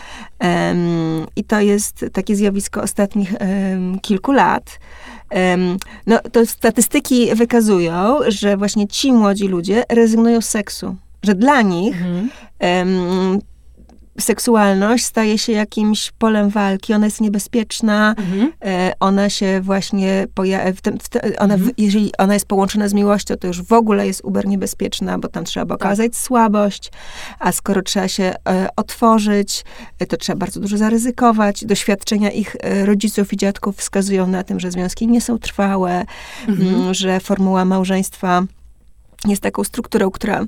i to jest takie zjawisko ostatnich kilku lat. No, to statystyki wykazują, że właśnie ci młodzi ludzie rezygnują z seksu. Że dla nich mhm seksualność staje się jakimś polem walki, ona jest niebezpieczna, mhm. E, ona się właśnie pojawia, ona, mhm. jeżeli ona jest połączona z miłością, to już w ogóle jest uber niebezpieczna, bo tam trzeba okazać tak. słabość, a skoro trzeba się e, otworzyć, e, to trzeba bardzo dużo zaryzykować. Doświadczenia ich rodziców i dziadków wskazują na tym, że związki nie są trwałe, mhm. Mm, że formuła małżeństwa jest taką strukturą, która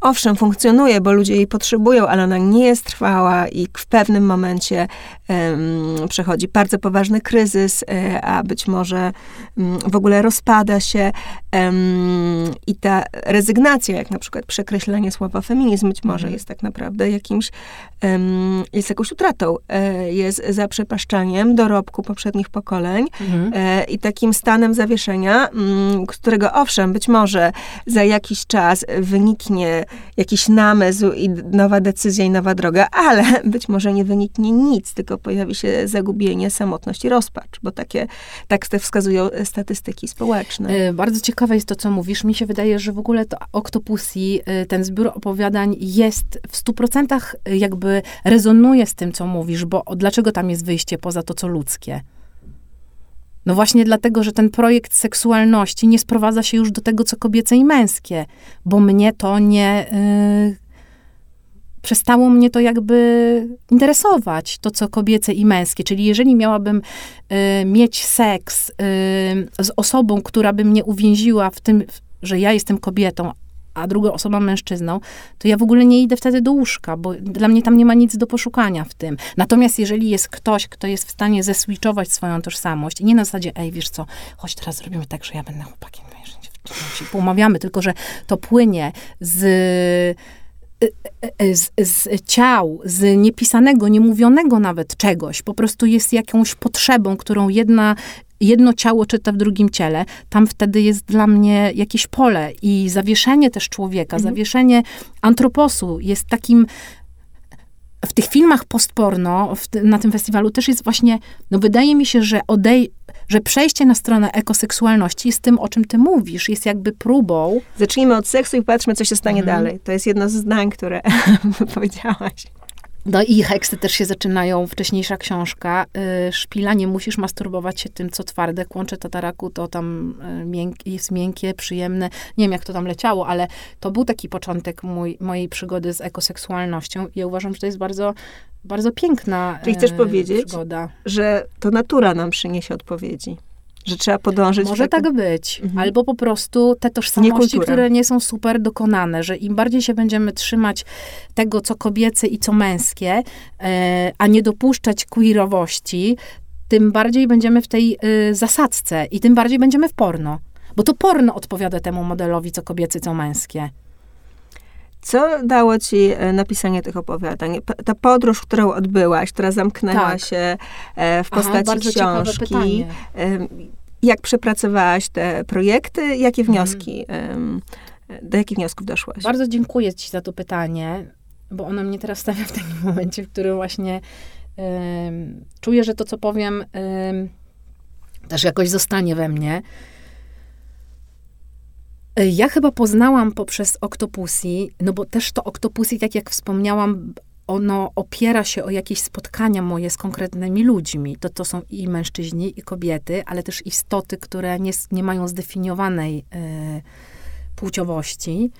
owszem funkcjonuje, bo ludzie jej potrzebują, ale ona nie jest trwała i w pewnym momencie um, przechodzi bardzo poważny kryzys, e, a być może um, w ogóle rozpada się i ta rezygnacja, jak na przykład przekreślenie słowa feminizm, być może mhm. jest tak naprawdę jakimś, jest jakąś utratą, e, jest zaprzepaszczaniem dorobku poprzednich pokoleń mhm. e, i takim stanem zawieszenia, którego owszem, być może za jakiś czas wyniknie jakiś namysł i nowa decyzja i nowa droga, ale być może nie wyniknie nic, tylko pojawi się zagubienie, samotność i rozpacz, bo takie, tak te wskazują statystyki społeczne. E, bardzo ciekawe jest to, co mówisz. Mi się wydaje, że w ogóle to Octopussy, e, ten zbiór opowiadań jest w stu procentach e, jakby rezonuje z tym, co mówisz, bo dlaczego tam jest wyjście poza to, co ludzkie? No właśnie dlatego, że ten projekt seksualności nie sprowadza się już do tego, co kobiece i męskie, bo mnie to nie. Yy, przestało mnie to jakby interesować, to co kobiece i męskie. Czyli jeżeli miałabym y, mieć seks y, z osobą, która by mnie uwięziła w tym, że ja jestem kobietą, a druga osoba mężczyzną, to ja w ogóle nie idę wtedy do łóżka, bo dla mnie tam nie ma nic do poszukania w tym. Natomiast jeżeli jest ktoś, kto jest w stanie zeswitchować swoją tożsamość i nie na zasadzie, ej, wiesz co, chodź teraz zrobimy tak, że ja będę chłopakiem, się pomawiamy, tylko że to płynie z z, z, ciał, z niepisanego, niemówionego nawet czegoś, po prostu jest jakąś potrzebą, którą jedna jedno ciało czyta w drugim ciele, tam wtedy jest dla mnie jakieś pole i zawieszenie też człowieka, mhm. zawieszenie antroposu jest takim w tych filmach postporno w, na tym festiwalu też jest właśnie, no wydaje mi się, że odej że przejście na stronę ekoseksualności jest tym, o czym ty mówisz, jest jakby próbą. Zacznijmy od seksu i patrzmy, co się stanie mhm. dalej. To jest jedno z zdań, które powiedziałaś. No i heksty też się zaczynają, wcześniejsza książka. Y, szpila, nie musisz masturbować się tym, co twarde. Kłącze tataraku to tam y, mięk, jest miękkie, przyjemne. Nie wiem, jak to tam leciało, ale to był taki początek mój, mojej przygody z ekoseksualnością. I ja uważam, że to jest bardzo, bardzo piękna Czyli chcesz y, powiedzieć, przygoda. że to natura nam przyniesie odpowiedzi. Że trzeba podążyć Może taką- tak być. Mhm. Albo po prostu te tożsamości, które nie są super dokonane, że im bardziej się będziemy trzymać tego, co kobiece i co męskie, e, a nie dopuszczać queerowości, tym bardziej będziemy w tej e, zasadzce i tym bardziej będziemy w porno. Bo to porno odpowiada temu modelowi, co kobiece, co męskie. Co dało ci e, napisanie tych opowiadań? Ta podróż, którą odbyłaś, która zamknęła Tak. się e, w Aha, postaci ciekawe książki. Jak przepracowałaś te projekty? Jakie Mhm. wnioski, em, do jakich wniosków doszłaś? Bardzo dziękuję ci za to pytanie, bo ono mnie teraz stawia w takim momencie, w którym właśnie em, czuję, że to, co powiem, em, też jakoś zostanie we mnie. E, Ja chyba poznałam poprzez Octopussy, no bo też to Octopussy, tak jak wspomniałam, ono opiera się o jakieś spotkania moje z konkretnymi ludźmi. To, to są i mężczyźni, i kobiety, ale też istoty, które nie, nie mają zdefiniowanej e, płciowości.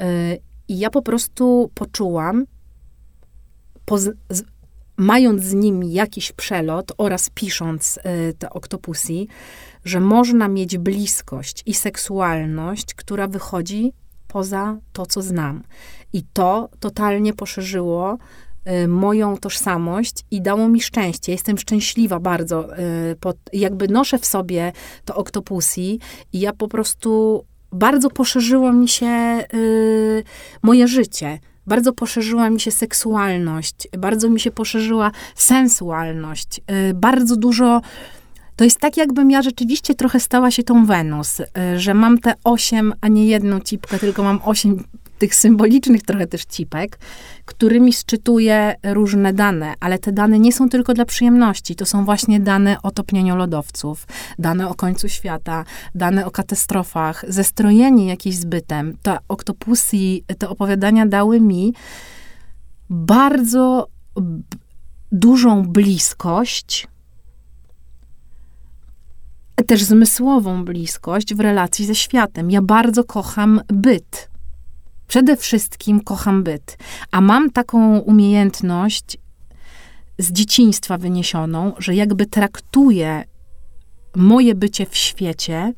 E, I ja po prostu poczułam, poz, z, mając z nimi jakiś przelot oraz pisząc e, te Octopussy, że można mieć bliskość i seksualność, która wychodzi poza to, co znam. I to totalnie poszerzyło y, moją tożsamość i dało mi szczęście. Jestem szczęśliwa bardzo. y, Pod, jakby noszę w sobie to Octopussy i ja po prostu bardzo poszerzyło mi się y, moje życie. Bardzo poszerzyła mi się seksualność, bardzo mi się poszerzyła sensualność. Y, bardzo dużo to jest tak, jakbym ja rzeczywiście trochę stała się tą Wenus, y, że mam te osiem, a nie jedną cipkę, tylko mam osiem tych symbolicznych trochę też cipek, którymi szczytuję różne dane, ale te dane nie są tylko dla przyjemności. To są właśnie dane o topnieniu lodowców, dane o końcu świata, dane o katastrofach, zestrojenie jakieś zbytem. Te oktopusy, te opowiadania dały mi bardzo dużą bliskość też zmysłową bliskość w relacji ze światem. Ja bardzo kocham byt. Przede wszystkim kocham byt. A mam taką umiejętność z dzieciństwa wyniesioną, że jakby traktuję moje bycie w świecie.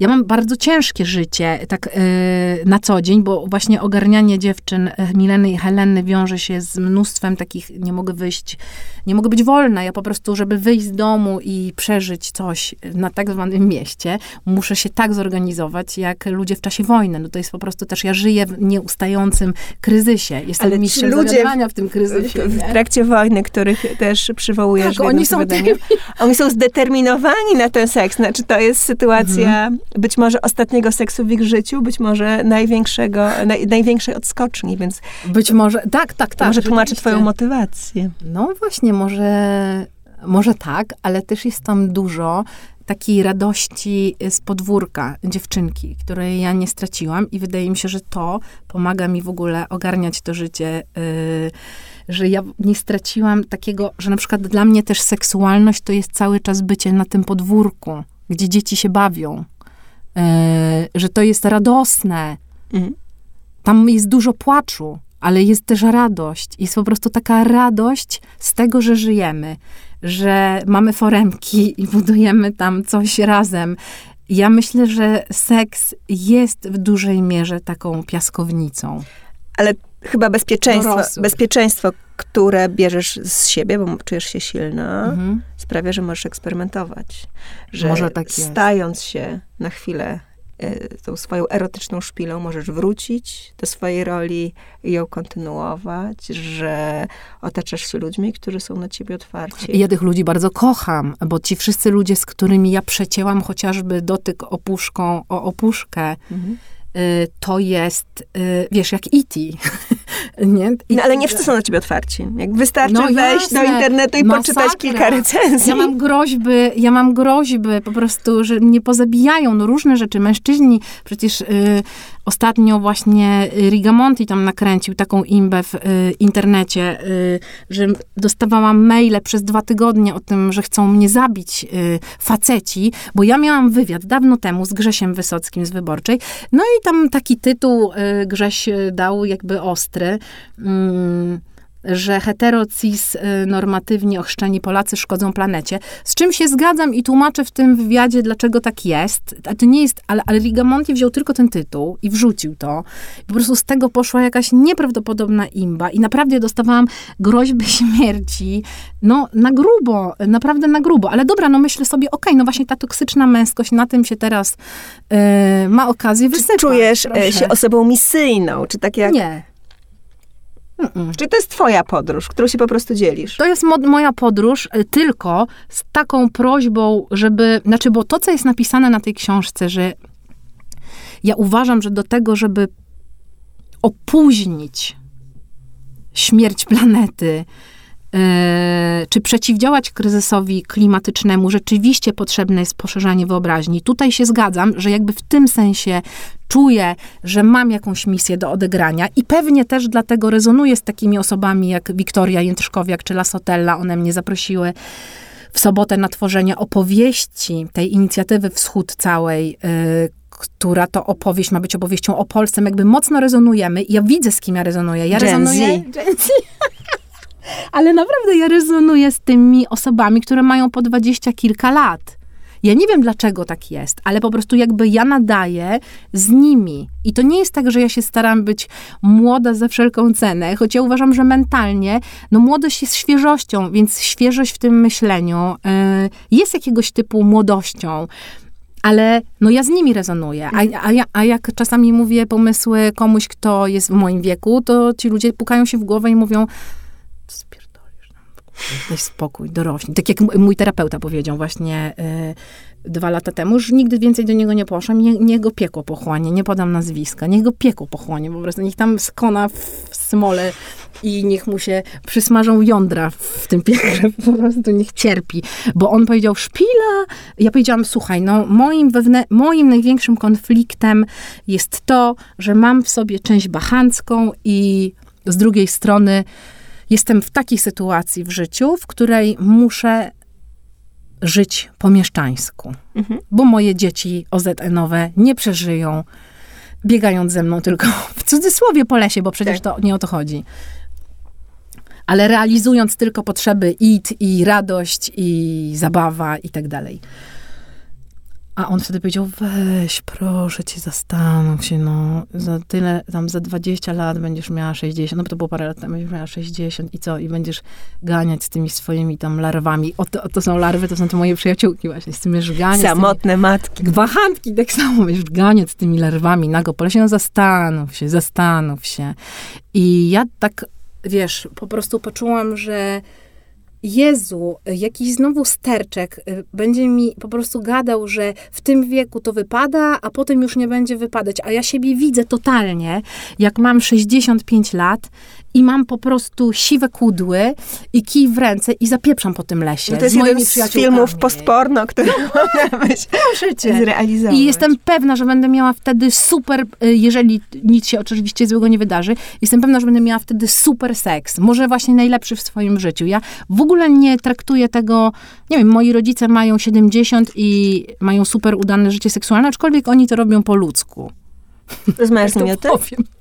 Ja mam bardzo ciężkie życie, tak yy, na co dzień, bo właśnie ogarnianie dziewczyn e, Mileny i Heleny wiąże się z mnóstwem takich, nie mogę wyjść, nie mogę być wolna. Ja po prostu, żeby wyjść z domu i przeżyć coś na tak zwanym mieście, muszę się tak zorganizować, jak ludzie w czasie wojny. No to jest po prostu też, ja żyję w nieustającym kryzysie. Jestem Ale mistrzem ludzie w tym kryzysie. w, w trakcie wojny, których też przywołujesz Tak, oni są opowiadaniu. Oni są zdeterminowani na ten seks. Znaczy, to jest sytuacja Mhm. Być może ostatniego seksu w ich życiu, być może największego, naj, największej odskoczni, więc Być może, tak, tak, tak. może tłumaczy twoją motywację. No właśnie, może, może tak, ale też jest tam dużo takiej radości z podwórka dziewczynki, której ja nie straciłam i wydaje mi się, że to pomaga mi w ogóle ogarniać to życie, yy, że ja nie straciłam takiego, że na przykład dla mnie też seksualność to jest cały czas bycie na tym podwórku, gdzie dzieci się bawią, że to jest radosne, Mhm. tam jest dużo płaczu, ale jest też radość. Jest po prostu taka radość z tego, że żyjemy, że mamy foremki i budujemy tam coś razem. Ja myślę, że seks jest w dużej mierze taką piaskownicą. Ale chyba bezpieczeństwo, Dorosłych. bezpieczeństwo, które bierzesz z siebie, bo czujesz się silna, Mhm. sprawia, że możesz eksperymentować. Że Może tak jest. stając się na chwilę y, tą swoją erotyczną szpilą, możesz wrócić do swojej roli i ją kontynuować, że otaczasz się ludźmi, którzy są na ciebie otwarci. I ja tych ludzi bardzo kocham, bo ci wszyscy ludzie, z którymi ja przecięłam chociażby dotyk opuszką o opuszkę, Mhm. To jest, wiesz, jak E.T. nie? I, no ale nie wszyscy są na ciebie otwarci. Jak wystarczy no, wejść jasne. do internetu i Masakra. poczytać kilka recenzji. Ja mam groźby, ja mam groźby po prostu, że mnie pozabijają, no różne rzeczy. Mężczyźni, przecież y, ostatnio właśnie Rigamonti tam nakręcił taką imbę w y, internecie, y, że dostawałam maile przez dwa tygodnie o tym, że chcą mnie zabić y, faceci, bo ja miałam wywiad dawno temu z Grzesiem Wysockim z Wyborczej, no i tam taki tytuł y, Grześ y, dał jakby ostry, mm, że hetero-cis y, normatywnie ochrzczeni Polacy szkodzą planecie. Z czym się zgadzam i tłumaczę w tym wywiadzie, dlaczego tak jest. A to nie jest, ale, ale Rigamonti wziął tylko ten tytuł i wrzucił to. po prostu z tego poszła jakaś nieprawdopodobna imba i naprawdę dostawałam groźby śmierci, no na grubo, naprawdę na grubo. Ale dobra, no myślę sobie, okej, okay, no właśnie ta toksyczna męskość, na tym się teraz yy, ma okazję wysypać. Czy czujesz e, proszę. się osobą misyjną? Czy tak jak... Nie. Mm-mm. Czy to jest twoja podróż, którą się po prostu dzielisz? To jest moja podróż, y, tylko z taką prośbą, żeby, znaczy, bo to, co jest napisane na tej książce, że ja uważam, że do tego, żeby opóźnić śmierć planety, czy przeciwdziałać kryzysowi klimatycznemu rzeczywiście potrzebne jest poszerzanie wyobraźni. Tutaj się zgadzam, że jakby w tym sensie czuję, że mam jakąś misję do odegrania i pewnie też dlatego rezonuję z takimi osobami jak Wiktoria Jędrzkowiak czy Lasotella. One mnie zaprosiły w sobotę na tworzenie opowieści tej inicjatywy Wschód całej, yy, która to opowieść ma być opowieścią o Polsce. jakby mocno rezonujemy. Ja widzę, z kim ja rezonuję. Ja Gen rezonuję... Gen Z. Ale naprawdę ja rezonuję z tymi osobami, które mają po dwadzieścia kilka lat. Ja nie wiem, dlaczego tak jest, ale po prostu jakby ja nadaję z nimi. I to nie jest tak, że ja się staram być młoda za wszelką cenę, choć ja uważam, że mentalnie, no młodość jest świeżością, więc świeżość w tym myśleniu y, jest jakiegoś typu młodością ale no ja z nimi rezonuję. A, a, ja, a jak czasami mówię pomysły komuś, kto jest w moim wieku, to ci ludzie pukają się w głowę i mówią. Daj spokój, dorośnij. Tak jak mój terapeuta powiedział właśnie y, dwa lata temu, już nigdy więcej do niego nie poszłam, nie, niech go piekło pochłanie, nie podam nazwiska, niech go piekło pochłanie, po prostu niech tam skona w smole i niech mu się przysmażą jądra w tym piekle, po prostu niech cierpi. Bo on powiedział, szpila, ja powiedziałam, słuchaj, no moim, wewnę- moim największym konfliktem jest to, że mam w sobie część bachancką i z drugiej strony jestem w takiej sytuacji w życiu, w której muszę żyć po mieszczańsku, mhm. bo moje dzieci OZN-owe nie przeżyją biegając ze mną tylko w cudzysłowie po lesie, bo przecież tak. to nie o to chodzi. Ale realizując tylko potrzeby id i radość i zabawa i tak dalej. A on wtedy powiedział, weź, proszę cię, zastanów się, no, za tyle, tam za 20 lat będziesz miała 60, no bo to było parę lat temu, będziesz miała 60 i co? I będziesz ganiać z tymi swoimi tam larwami. O, to, to są larwy, to są te moje przyjaciółki właśnie, z tymi żganiać. Samotne tymi, matki. Wahantki, tak samo, będziesz ganiać z tymi larwami nago po lesie, no zastanów się, zastanów się. I ja tak, wiesz, po prostu poczułam, że Jezu, jakiś znowu sterczek y, będzie mi po prostu gadał, że w tym wieku to wypada, a potem już nie będzie wypadać. A ja siebie widzę totalnie, jak mam 65 lat i mam po prostu siwe kudły i kij w ręce i zapieprzam po tym lesie. No to jest z jeden z filmów postporno, które no, byś zrealizować. I jestem pewna, że będę miała wtedy super, y, jeżeli nic się oczywiście złego nie wydarzy, jestem pewna, że będę miała wtedy super seks. Może właśnie najlepszy w swoim życiu. Ja w ogóle nie traktuję tego, nie wiem, moi rodzice mają 70 i mają super udane życie seksualne, aczkolwiek oni to robią po ludzku. Rozmawiasz z nimi o tym? Powiem.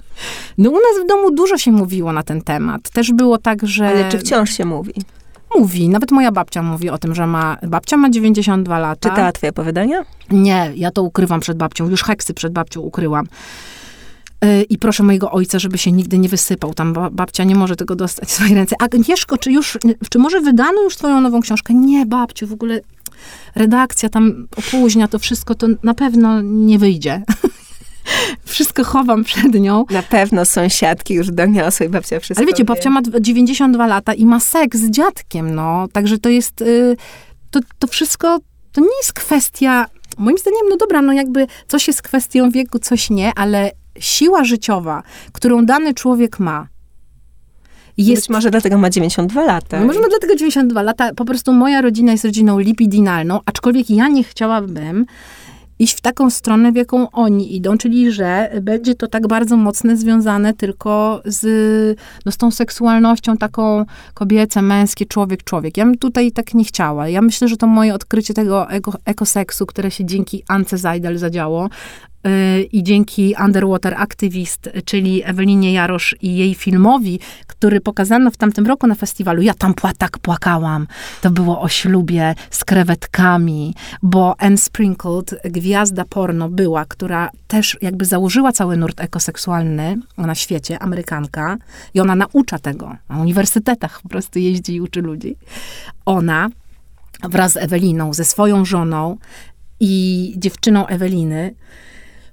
No u nas w domu dużo się mówiło na ten temat. Też było tak, że... Ale czy wciąż się mówi? Mówi. Nawet moja babcia mówi o tym, że ma... Babcia ma 92 lata. Czytała twoje opowiadania? Nie, ja to ukrywam przed babcią. Już heksy przed babcią ukryłam. Y, I proszę mojego ojca, żeby się nigdy nie wysypał. Tam babcia nie może tego dostać w swojej ręce. Agnieszko, czy już, czy może wydano już twoją nową książkę? Nie, babciu, w ogóle redakcja tam opóźnia to wszystko, to na pewno nie wyjdzie. wszystko chowam przed nią. Na pewno sąsiadki już doniosły i babcia wszystko Ale wiecie, wie. babcia ma 92 lata i ma seks z dziadkiem, no. Także to jest, y, to, to wszystko, to nie jest kwestia moim zdaniem, no dobra, no jakby coś jest kwestią wieku, coś nie, ale siła życiowa, którą dany człowiek ma, jest... Być może dlatego ma 92 lata. No może ma dlatego 92 lata. Po prostu moja rodzina jest rodziną lipidinalną, aczkolwiek ja nie chciałabym iść w taką stronę, w jaką oni idą, czyli że będzie to tak bardzo mocne związane tylko z, no, z tą seksualnością taką kobiece, męskie, człowiek, człowiek. Ja bym tutaj tak nie chciała. Ja myślę, że to moje odkrycie tego eko, ekoseksu, które się dzięki Ance Zajdel zadziało, i dzięki Underwater Activist, czyli Ewelinie Jarosz i jej filmowi, który pokazano w tamtym roku na festiwalu, ja tam tak płakałam. To było o ślubie z krewetkami, bo Anne Sprinkled, gwiazda porno była, która też jakby założyła cały nurt ekoseksualny na świecie, Amerykanka, i ona naucza tego. Na uniwersytetach po prostu jeździ i uczy ludzi. Ona wraz z Eweliną, ze swoją żoną i dziewczyną Eweliny,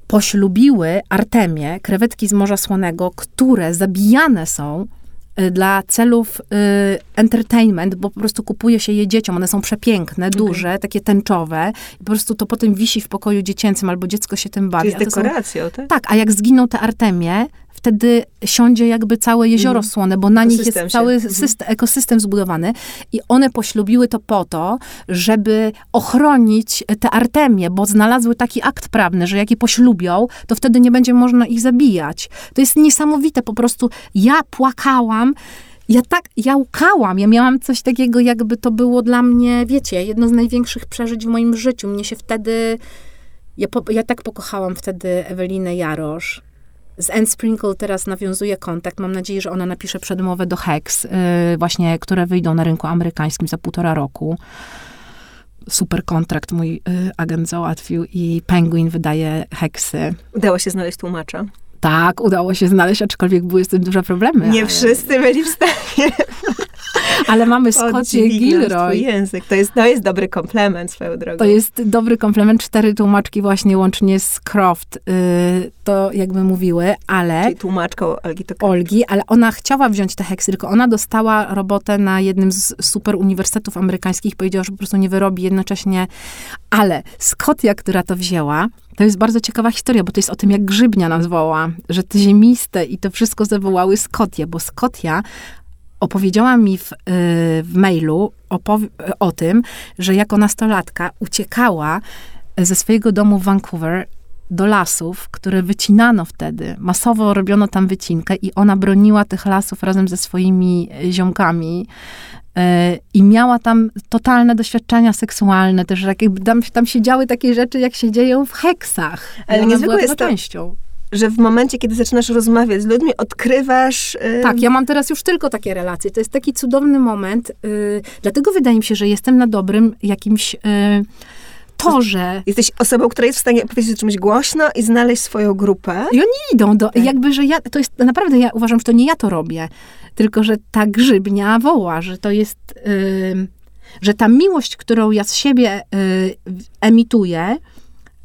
poślubiły Artemię, krewetki z Morza Słonego, które zabijane są y, dla celów y, entertainment, bo po prostu kupuje się je dzieciom. One są przepiękne, okay. duże, takie tęczowe. I po prostu to potem wisi w pokoju dziecięcym, albo dziecko się tym bawi. To jest dekoracją, tak? Tak, a jak zginą te Artemie, wtedy siądzie jakby całe jezioro mm. słone, bo na nich jest cały mhm. system, ekosystem zbudowany i one poślubiły to po to, żeby ochronić te artemie, bo znalazły taki akt prawny, że jak je poślubią, to wtedy nie będzie można ich zabijać. To jest niesamowite, po prostu ja płakałam, ja tak, ja łkałam, ja miałam coś takiego, jakby to było dla mnie, wiecie, jedno z największych przeżyć w moim życiu. Mnie się wtedy, ja, po, ja tak pokochałam wtedy Ewelinę Jarosz z Anne Sprinkle teraz nawiązuje kontakt. Mam nadzieję, że ona napisze przedmowę do Hex, yy, właśnie, które wyjdą na rynku amerykańskim za półtora roku. Super kontrakt mój yy, agent załatwił i Penguin wydaje Hexy. Udało się znaleźć tłumacza. Tak, udało się znaleźć, aczkolwiek były z tym duże problemy. Nie ale... wszyscy byli w stanie. Ale mamy Scottie Gilroy. język. To jest, to jest dobry komplement swoją drogą. To jest dobry komplement. Cztery tłumaczki właśnie łącznie z Croft yy, to jakby mówiły, ale... Czyli tłumaczką Olgi to Olgi, ale ona chciała wziąć te heksy, tylko ona dostała robotę na jednym z super uniwersytetów amerykańskich. Powiedziała, że po prostu nie wyrobi jednocześnie. Ale Scotia, która to wzięła, to jest bardzo ciekawa historia, bo to jest o tym, jak grzybnia nazwała, że te ziemiste i to wszystko zawołały Skotię, bo Skotia opowiedziała mi w, y, w mailu o tym, że jako nastolatka uciekała ze swojego domu w Vancouver do lasów, które wycinano wtedy. Masowo robiono tam wycinkę i ona broniła tych lasów razem ze swoimi ziomkami. Y, I miała tam totalne doświadczenia seksualne, też jakby tam, tam się działy takie rzeczy, jak się dzieją w heksach. Ale niezwykłe jest to, częścią że w momencie, kiedy zaczynasz rozmawiać z ludźmi, odkrywasz. Yy... Tak, ja mam teraz już tylko takie relacje. To jest taki cudowny moment. Yy, dlatego wydaje mi się, że jestem na dobrym jakimś. Yy, torze. Jesteś osobą, która jest w stanie powiedzieć o czymś głośno i znaleźć swoją grupę. I oni idą do, tak. jakby, że ja, to jest, naprawdę ja uważam, że to nie ja to robię, tylko, że ta grzybnia woła, że to jest, yy, że ta miłość, którą ja z siebie yy, emituję,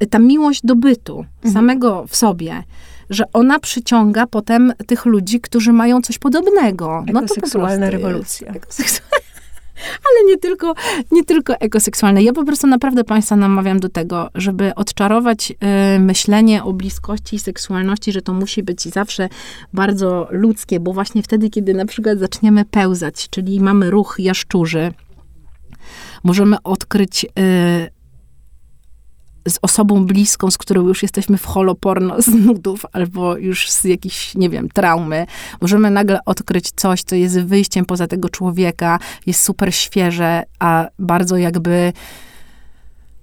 ta miłość do bytu, mhm. samego w sobie, że ona przyciąga potem tych ludzi, którzy mają coś podobnego. No to seksualna rewolucja. Ale nie tylko, nie tylko ekoseksualne. Ja po prostu naprawdę Państwa namawiam do tego, żeby odczarować y, myślenie o bliskości i seksualności, że to musi być zawsze bardzo ludzkie, bo właśnie wtedy, kiedy na przykład zaczniemy pełzać, czyli mamy ruch jaszczurzy, możemy odkryć y, z osobą bliską, z którą już jesteśmy w holoporno z nudów albo już z jakiejś, nie wiem, traumy, możemy nagle odkryć coś, co jest wyjściem poza tego człowieka, jest super świeże, a bardzo jakby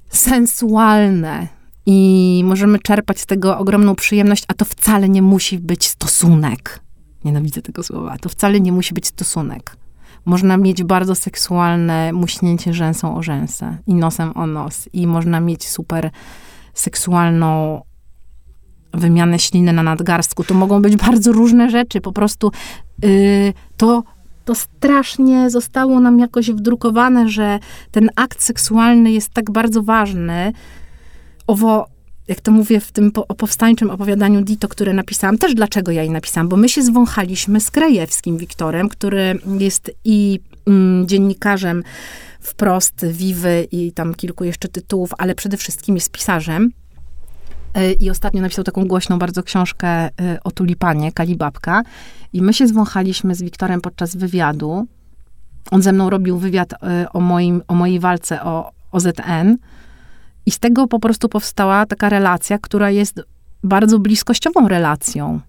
sensualne. I możemy czerpać z tego ogromną przyjemność, a to wcale nie musi być stosunek. Nienawidzę tego słowa. To wcale nie musi być stosunek. Można mieć bardzo seksualne muśnięcie rzęsą o rzęsę i nosem o nos. I można mieć super seksualną wymianę śliny na nadgarstku. To mogą być bardzo różne rzeczy. Po prostu yy, to, to strasznie zostało nam jakoś wdrukowane, że ten akt seksualny jest tak bardzo ważny. Owo jak to mówię w tym po, powstańczym opowiadaniu Dito, które napisałam, też dlaczego ja je napisałam, bo my się zwąchaliśmy z Krajewskim Wiktorem, który jest i mm, dziennikarzem wprost Wiwy i tam kilku jeszcze tytułów, ale przede wszystkim jest pisarzem. Y, I ostatnio napisał taką głośną bardzo książkę y, o tulipanie, Kalibabka. I my się zwąchaliśmy z Wiktorem podczas wywiadu. On ze mną robił wywiad y, o, moim, o mojej walce o OZN. I z tego po prostu powstała taka relacja, która jest bardzo bliskościową relacją.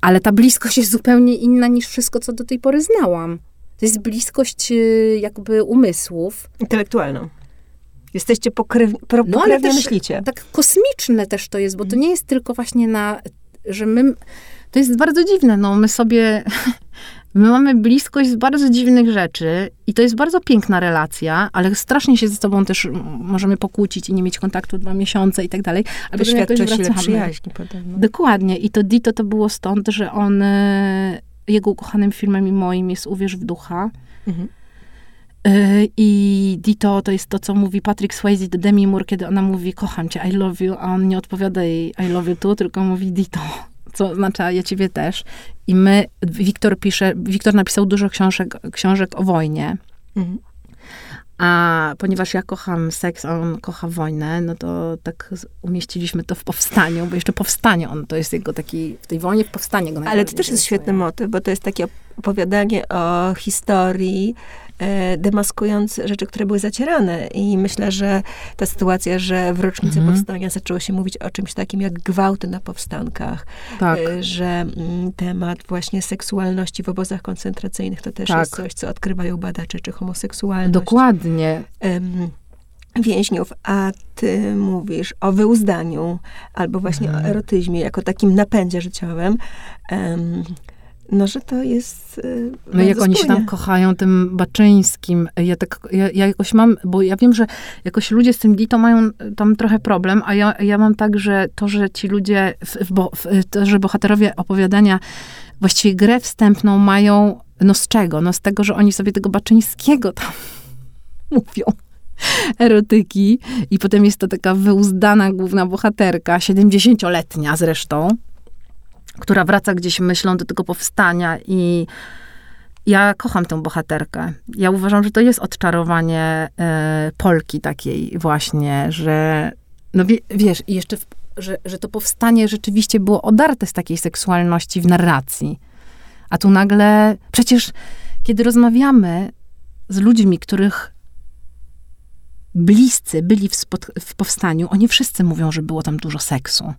ale ta bliskość jest zupełnie inna niż wszystko, co do tej pory znałam. To jest bliskość jakby umysłów. Intelektualną. Jesteście pokryw, pro, no, ale też, myślicie. Tak kosmiczne też to jest, bo to nie jest tylko właśnie na, że my, to jest bardzo dziwne, no my sobie, my mamy bliskość z bardzo dziwnych rzeczy i to jest bardzo piękna relacja, ale strasznie się ze sobą też możemy pokłócić i nie mieć kontaktu dwa miesiące i tak dalej. Ale Wyświadcza się przyjaźni potem. Dokładnie i to Dito to było stąd, że on, e, jego ukochanym filmem i moim jest Uwierz w ducha. Mhm. Y, I Dito to jest to, co mówi Patrick Swayze do Demi Moore, kiedy ona mówi kocham cię, I love you, a on nie odpowiada jej I love you too, tylko mówi Dito, co oznacza ja ciebie też. I my, Wiktor pisze, Wiktor napisał dużo książek, książek o wojnie. Mhm. A ponieważ ja kocham seks, a on kocha wojnę, no to tak umieściliśmy to w powstaniu, bo jeszcze powstanie on, to jest jego taki, w tej wojnie w powstanie go Ale to też jest świetny motyw, bo to jest takie opowiadanie o historii, demaskując rzeczy, które były zacierane. I myślę, że ta sytuacja, że w rocznicy mhm. powstania zaczęło się mówić o czymś takim jak gwałty na powstankach, tak. E, że mm, temat właśnie seksualności w obozach koncentracyjnych to też tak. jest coś, co odkrywają badacze, czy homoseksualność. Dokładnie. więźniów, a ty mówisz o wyuzdaniu, albo właśnie mhm. o erotyzmie, jako takim napędzie życiowym. Um, no, że to jest. Yy, no jak oni się tam kochają tym Baczyńskim. Ja tak, ja, ja, jakoś mam, bo ja wiem, że jakoś ludzie z tym Dito mają y, tam trochę problem, a ja, ja mam tak, że to, że ci ludzie, w, w, w, to, że bohaterowie opowiadania właściwie grę wstępną mają, no z czego? No z tego, że oni sobie tego Baczyńskiego tam mówią erotyki i potem jest to taka wyuzdana główna bohaterka, 70-letnia zresztą, która wraca gdzieś myślą do tego powstania i ja kocham tę bohaterkę. Ja uważam, że to jest odczarowanie y, Polki takiej właśnie, że no wie, wiesz, i jeszcze, w, że, że to powstanie rzeczywiście było odarte z takiej seksualności w narracji. A tu nagle, przecież kiedy rozmawiamy z ludźmi, których bliscy byli w, w powstaniu, oni wszyscy mówią, że było tam dużo seksu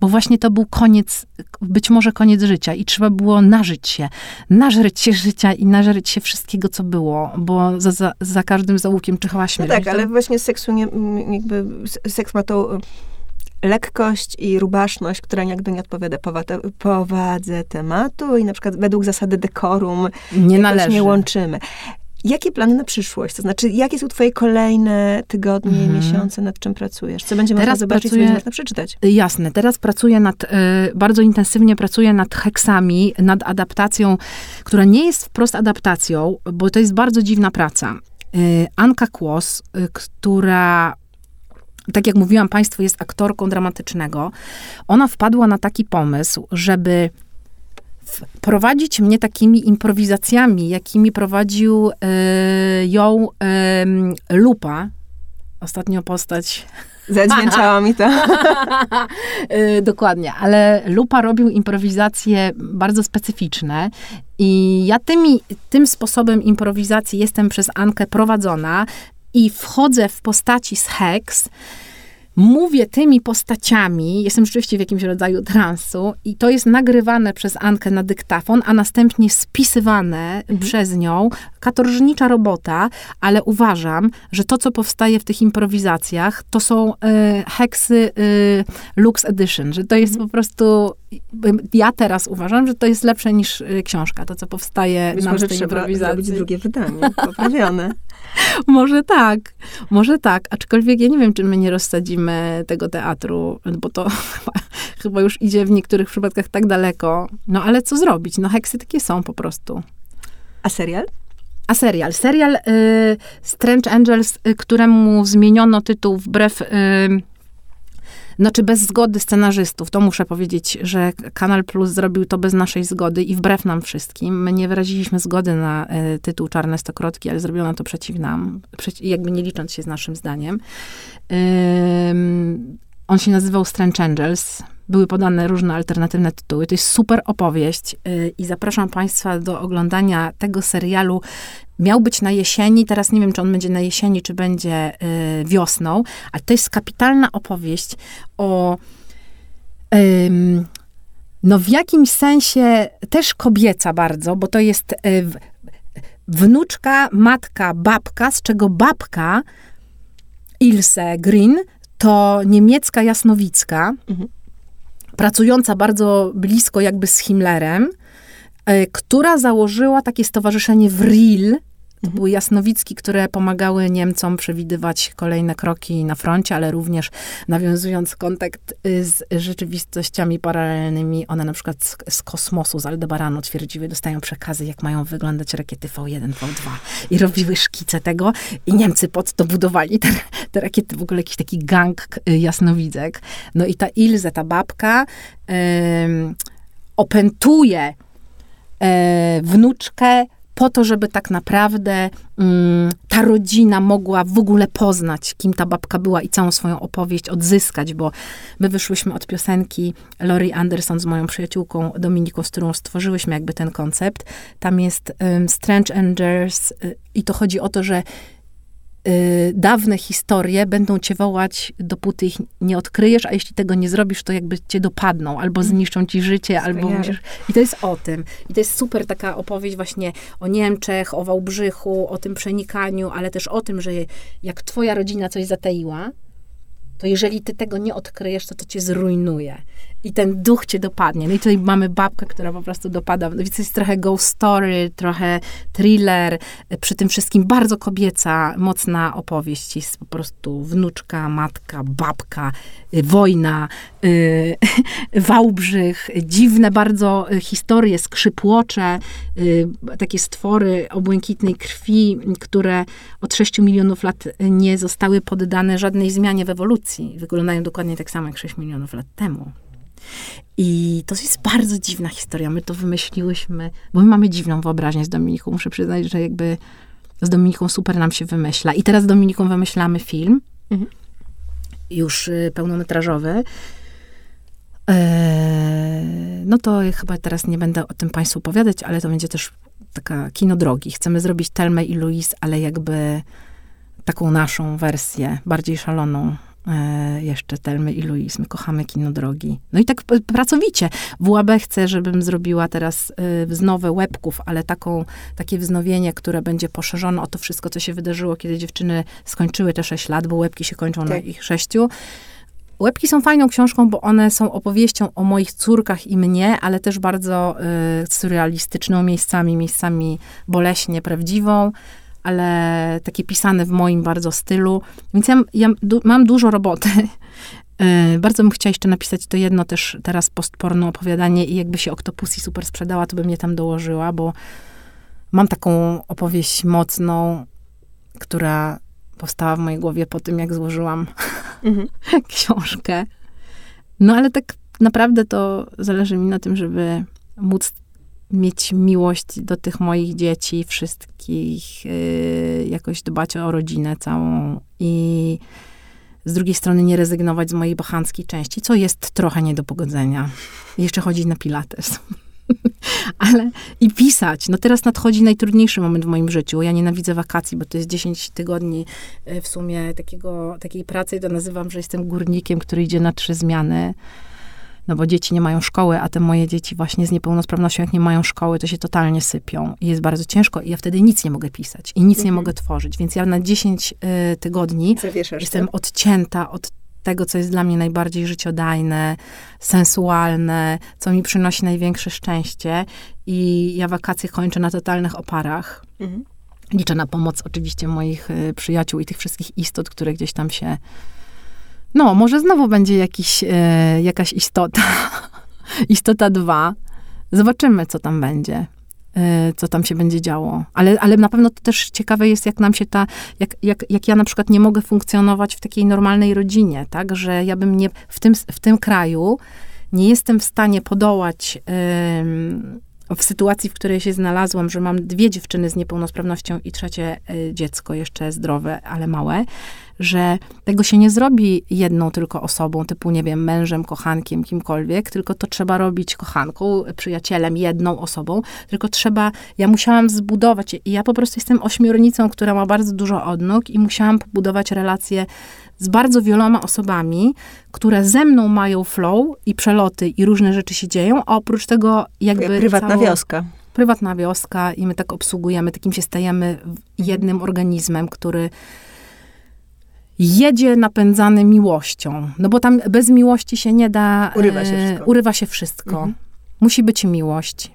bo właśnie to był koniec, być może koniec życia i trzeba było nażyć się, nażreć się życia i nażreć się wszystkiego, co było, bo za, za, za każdym załukiem czyhała śmierć. No tak, ale właśnie seksu nie, jakby, seks ma tą lekkość i rubaszność, która jakby nie odpowiada powadze tematu i na przykład według zasady dekorum nie należy. nie łączymy. Jakie plany na przyszłość? To znaczy, jakie są twoje kolejne tygodnie, mhm. miesiące, nad czym pracujesz? Co będzie teraz można zobaczyć, pracuję, co będzie można przeczytać? Jasne. Teraz pracuję nad, y, bardzo intensywnie pracuję nad heksami, nad adaptacją, która nie jest wprost adaptacją, bo to jest bardzo dziwna praca. Y, Anka Kłos, y, która tak jak mówiłam Państwu, jest aktorką dramatycznego. Ona wpadła na taki pomysł, żeby prowadzić mnie takimi improwizacjami, jakimi prowadził y, ją y, Lupa. Ostatnio postać Zadźwięczało mi to. Y, dokładnie, ale Lupa robił improwizacje bardzo specyficzne i ja tymi, tym sposobem improwizacji jestem przez Ankę prowadzona i wchodzę w postaci z Hex, mówię tymi postaciami, jestem rzeczywiście w jakimś rodzaju transu i to jest nagrywane przez Ankę na dyktafon, a następnie spisywane mhm. przez nią. Katorżnicza robota, ale uważam, że to, co powstaje w tych improwizacjach, to są y, heksy y, Lux Edition, że to jest mhm. po prostu ja teraz uważam, że to jest lepsze niż y, książka, to co powstaje Być na może tej improwizacji. zrobić drugie wydanie, poprawione. może tak, może tak, aczkolwiek ja nie wiem, czy my nie rozsadzimy tego teatru, bo to chyba, chyba już idzie w niektórych przypadkach tak daleko. No ale co zrobić? No heksy takie są po prostu. A serial? A serial? Serial y, Strange Angels, y, któremu zmieniono tytuł wbrew... Y, Znaczy bez zgody scenarzystów. To muszę powiedzieć, że Kanal Plus zrobił to bez naszej zgody i wbrew nam wszystkim. My nie wyraziliśmy zgody na y, tytuł Czarne Stokrotki, ale zrobiono to przeciw nam, przeci jakby nie licząc się z naszym zdaniem. On się nazywał Strange Angels. Były podane różne alternatywne tytuły. To jest super opowieść yy, i zapraszam Państwa do oglądania tego serialu. Miał być na jesieni, teraz nie wiem, czy on będzie na jesieni, czy będzie yy, wiosną, ale to jest kapitalna opowieść o. No, w jakimś sensie też kobieca bardzo, bo to jest y, wnuczka, matka, babka, z czego babka Ilse Green to niemiecka jasnowicka, mhm. Pracująca bardzo blisko jakby z Himmlerem, e, która założyła takie stowarzyszenie WRIL, to były jasnowicki, które pomagały Niemcom przewidywać kolejne kroki na froncie, ale również nawiązując kontakt y, z rzeczywistościami paralelnymi. One na przykład z, z kosmosu, z Aldebaranu twierdziły, dostają przekazy, jak mają wyglądać rakiety V1, V2. I robiły szkice tego i Niemcy pod to budowali te, te rakiety. W ogóle jakiś taki gang y, jasnowidzek. No i ta Ilze, ta babka, opętuje e, wnuczkę po to, żeby tak naprawdę mm, ta rodzina mogła w ogóle poznać, kim ta babka była i całą swoją opowieść odzyskać, bo my wyszłyśmy od piosenki Lori Anderson z moją przyjaciółką Dominiką, z którą stworzyłyśmy jakby ten koncept. Tam jest um, Strange Angels y, i to chodzi o to, że y, dawne historie będą cię wołać, dopóty ich nie odkryjesz, a jeśli tego nie zrobisz, to jakby cię dopadną, albo mm. zniszczą ci życie, albo musisz... I to jest o tym. I to jest super taka opowieść właśnie o Niemczech, o Wałbrzychu, o tym przenikaniu, ale też o tym, że jak twoja rodzina coś zataiła, to jeżeli ty tego nie odkryjesz, to to cię zrujnuje i ten duch cię dopadnie. No i tutaj mamy babkę, która po prostu dopada. No więc jest trochę ghost story, trochę thriller, przy tym wszystkim bardzo kobieca, mocna opowieść. Jest po prostu wnuczka, matka, babka, y, wojna, yy, Wałbrzych, dziwne bardzo historie, skrzypłocze, yy, takie stwory o błękitnej krwi, które od 6 milionów lat nie zostały poddane żadnej zmianie w ewolucji. Wyglądają dokładnie tak samo jak 6 milionów lat temu. I to jest bardzo dziwna historia. My to wymyśliłyśmy, bo my mamy dziwną wyobraźnię z Dominiką. Muszę przyznać, że jakby z Dominiką super nam się wymyśla. I teraz z Dominiką wymyślamy film, mhm. już y, pełnometrażowy. E, no to chyba teraz nie będę o tym Państwu opowiadać, ale to będzie też taka kino drogi. Chcemy zrobić Telmę i Louise, ale jakby taką naszą wersję, bardziej szaloną, jeszcze Telmy i Louise. My kochamy kino drogi. No i tak pracowicie. WAB chce, żebym zrobiła teraz e, wznowę łebków, ale taką, takie wznowienie, które będzie poszerzone o to wszystko, co się wydarzyło, kiedy dziewczyny skończyły te 6 lat, bo łebki się kończą tak. na ich sześciu. Łebki są fajną książką, bo one są opowieścią o moich córkach i mnie, ale też bardzo y, surrealistyczną miejscami, miejscami boleśnie prawdziwą ale takie pisane w moim bardzo stylu. Więc ja, ja du mam dużo roboty. E, bardzo bym chciała jeszcze napisać to jedno też teraz postporno opowiadanie i jakby się Octopussy super sprzedała, to bym je tam dołożyła, bo mam taką opowieść mocną, która powstała w mojej głowie po tym, jak złożyłam mhm. książkę. No ale tak naprawdę to zależy mi na tym, żeby móc mieć miłość do tych moich dzieci, wszystkich, yy, jakoś dbać o rodzinę całą i z drugiej strony nie rezygnować z mojej bohanckiej części, co jest trochę nie do pogodzenia. Jeszcze chodzić na pilates. Ale i pisać. No teraz nadchodzi najtrudniejszy moment w moim życiu. Ja nienawidzę wakacji, bo to jest 10 tygodni y, w sumie takiego, takiej pracy. To nazywam, że jestem górnikiem, który idzie na trzy zmiany no bo dzieci nie mają szkoły, a te moje dzieci właśnie z niepełnosprawnością, jak nie mają szkoły, to się totalnie sypią. I jest bardzo ciężko i ja wtedy nic nie mogę pisać i nic mhm. nie mogę tworzyć. Więc ja na 10 y, tygodni Zawieszasz jestem to? odcięta od tego, co jest dla mnie najbardziej życiodajne, sensualne, co mi przynosi największe szczęście. I ja wakacje kończę na totalnych oparach. Mhm. Liczę na pomoc oczywiście moich y, przyjaciół i tych wszystkich istot, które gdzieś tam się no, może znowu będzie jakiś, e, jakaś istota. istota 2. Zobaczymy, co tam będzie. y, co tam się będzie działo. Ale, ale na pewno to też ciekawe jest, jak nam się ta, jak, jak, jak ja na przykład nie mogę funkcjonować w takiej normalnej rodzinie, tak, że ja bym nie, w tym, w tym kraju nie jestem w stanie podołać w sytuacji, w której się znalazłam, że mam dwie dziewczyny z niepełnosprawnością i trzecie y, dziecko jeszcze zdrowe, ale małe, że tego się nie zrobi jedną tylko osobą, typu, nie wiem, mężem, kochankiem, kimkolwiek, tylko to trzeba robić kochanką, przyjacielem, jedną osobą, tylko trzeba, ja musiałam zbudować, i ja po prostu jestem ośmiornicą, która ma bardzo dużo odnóg i musiałam pobudować relacje z bardzo wieloma osobami, które ze mną mają flow i przeloty i różne rzeczy się dzieją, a oprócz tego jakby... Prywatna cało, wioska. Prywatna wioska i my tak obsługujemy, takim się stajemy jednym organizmem, który jedzie napędzany miłością. No bo tam bez miłości się nie da... Urywa się e, wszystko. Urywa się wszystko. Mhm. Musi być miłość.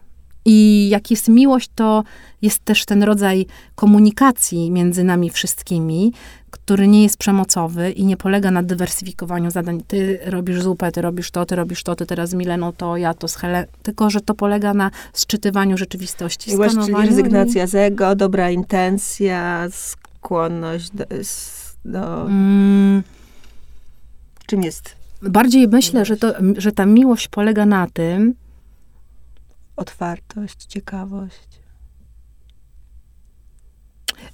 I jak jest miłość, to jest też ten rodzaj komunikacji między nami wszystkimi, który nie jest przemocowy i nie polega na dywersyfikowaniu zadań. Ty robisz zupę, ty robisz to, ty robisz to, ty teraz z Mileną to, ja to z Helen. Tylko, że to polega na sczytywaniu rzeczywistości. I właśnie rezygnacja i... z ego, dobra intencja, skłonność do... do... Mm. Czym jest? Bardziej myślę, że, to, że ta miłość polega na tym, otwartość, ciekawość.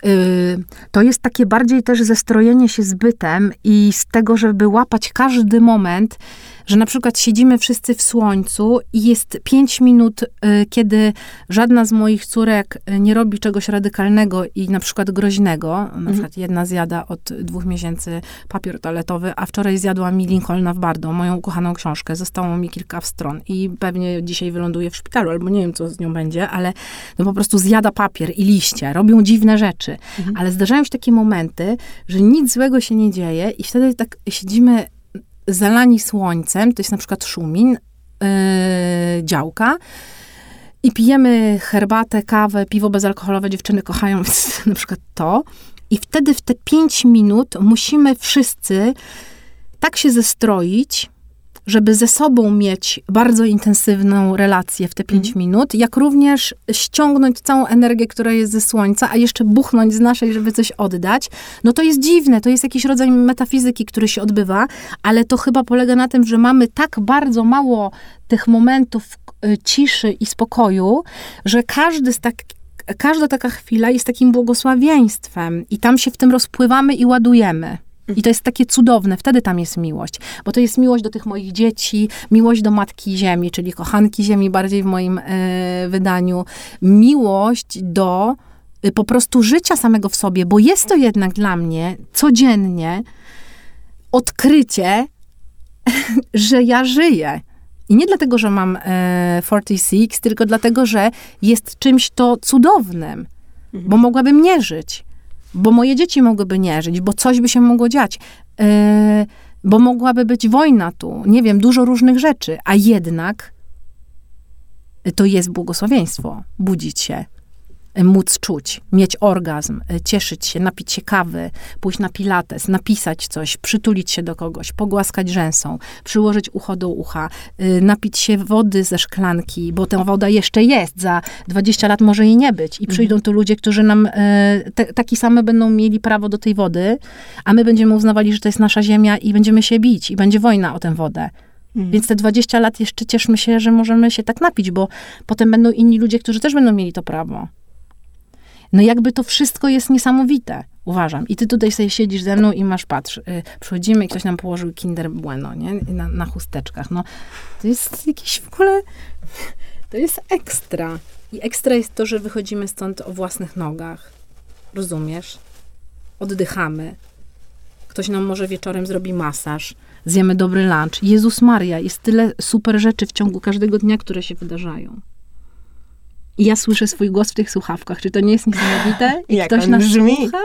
Y, to jest takie bardziej też zestrojenie się z bytem i z tego, żeby łapać każdy moment, że na przykład siedzimy wszyscy w słońcu i jest pięć minut, y, kiedy żadna z moich córek y, nie robi czegoś radykalnego i na przykład groźnego. Na mhm. przykład jedna zjada od dwóch miesięcy papier toaletowy, a wczoraj zjadła mi Lincolna w Bardo, moją ukochaną książkę. Zostało mi kilka stron i pewnie dzisiaj wyląduje w szpitalu, albo nie wiem, co z nią będzie, ale no po prostu zjada papier i liście, robią dziwne rzeczy. Mhm. Ale zdarzają się takie momenty, że nic złego się nie dzieje i wtedy tak siedzimy zalani słońcem, to jest na przykład Szumin, yy, działka, i pijemy herbatę, kawę, piwo bezalkoholowe, dziewczyny kochają, więc na przykład to. I wtedy w te pięć minut musimy wszyscy tak się zestroić, żeby ze sobą mieć bardzo intensywną relację w te 5 mm. minut, jak również ściągnąć całą energię, która jest ze słońca, a jeszcze buchnąć z naszej, żeby coś oddać, no to jest dziwne, to jest jakiś rodzaj metafizyki, który się odbywa, ale to chyba polega na tym, że mamy tak bardzo mało tych momentów y, ciszy i spokoju, że każdy z tak każda taka chwila jest takim błogosławieństwem i tam się w tym rozpływamy i ładujemy. I to jest takie cudowne, wtedy tam jest miłość, bo to jest miłość do tych moich dzieci, miłość do Matki Ziemi, czyli kochanki Ziemi bardziej w moim e, wydaniu, miłość do e, po prostu życia samego w sobie, bo jest to jednak dla mnie codziennie odkrycie, że ja żyję. I nie dlatego, że mam e, 46, tylko dlatego, że jest czymś to cudownym, bo mhm. mogłabym nie żyć bo moje dzieci mogłyby nie żyć, bo coś by się mogło dziać, yy, bo mogłaby być wojna tu, nie wiem, dużo różnych rzeczy, a jednak to jest błogosławieństwo budzić się móc czuć, mieć orgazm, e, cieszyć się, napić się kawy, pójść na pilates, napisać coś, przytulić się do kogoś, pogłaskać rzęsą, przyłożyć ucho do ucha, e, napić się wody ze szklanki, bo ta woda jeszcze jest, za 20 lat może jej nie być i przyjdą mhm. tu ludzie, którzy nam e, te, taki same będą mieli prawo do tej wody, a my będziemy uznawali, że to jest nasza ziemia i będziemy się bić i będzie wojna o tę wodę. Mhm. Więc te 20 lat jeszcze cieszmy się, że możemy się tak napić, bo potem będą inni ludzie, którzy też będą mieli to prawo. No jakby to wszystko jest niesamowite, uważam. I ty tutaj sobie siedzisz ze mną i masz, patrz, y, przychodzimy i ktoś nam położył Kinder Bueno, nie? Na, na chusteczkach. No, to jest jakiś w ogóle, to jest ekstra. I ekstra jest to, że wychodzimy stąd o własnych nogach. Rozumiesz? Oddychamy. Ktoś nam może wieczorem zrobi masaż, zjemy dobry lunch. Jezus Maria, jest tyle super rzeczy w ciągu każdego dnia, które się wydarzają. I ja słyszę swój głos w tych słuchawkach. Czy to nie jest niesamowite? I Jak ktoś nas brzmi? słucha?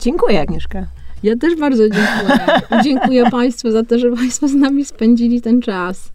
Dziękuję, Agnieszka. Ja też bardzo dziękuję. dziękuję Państwu za to, że Państwo z nami spędzili ten czas.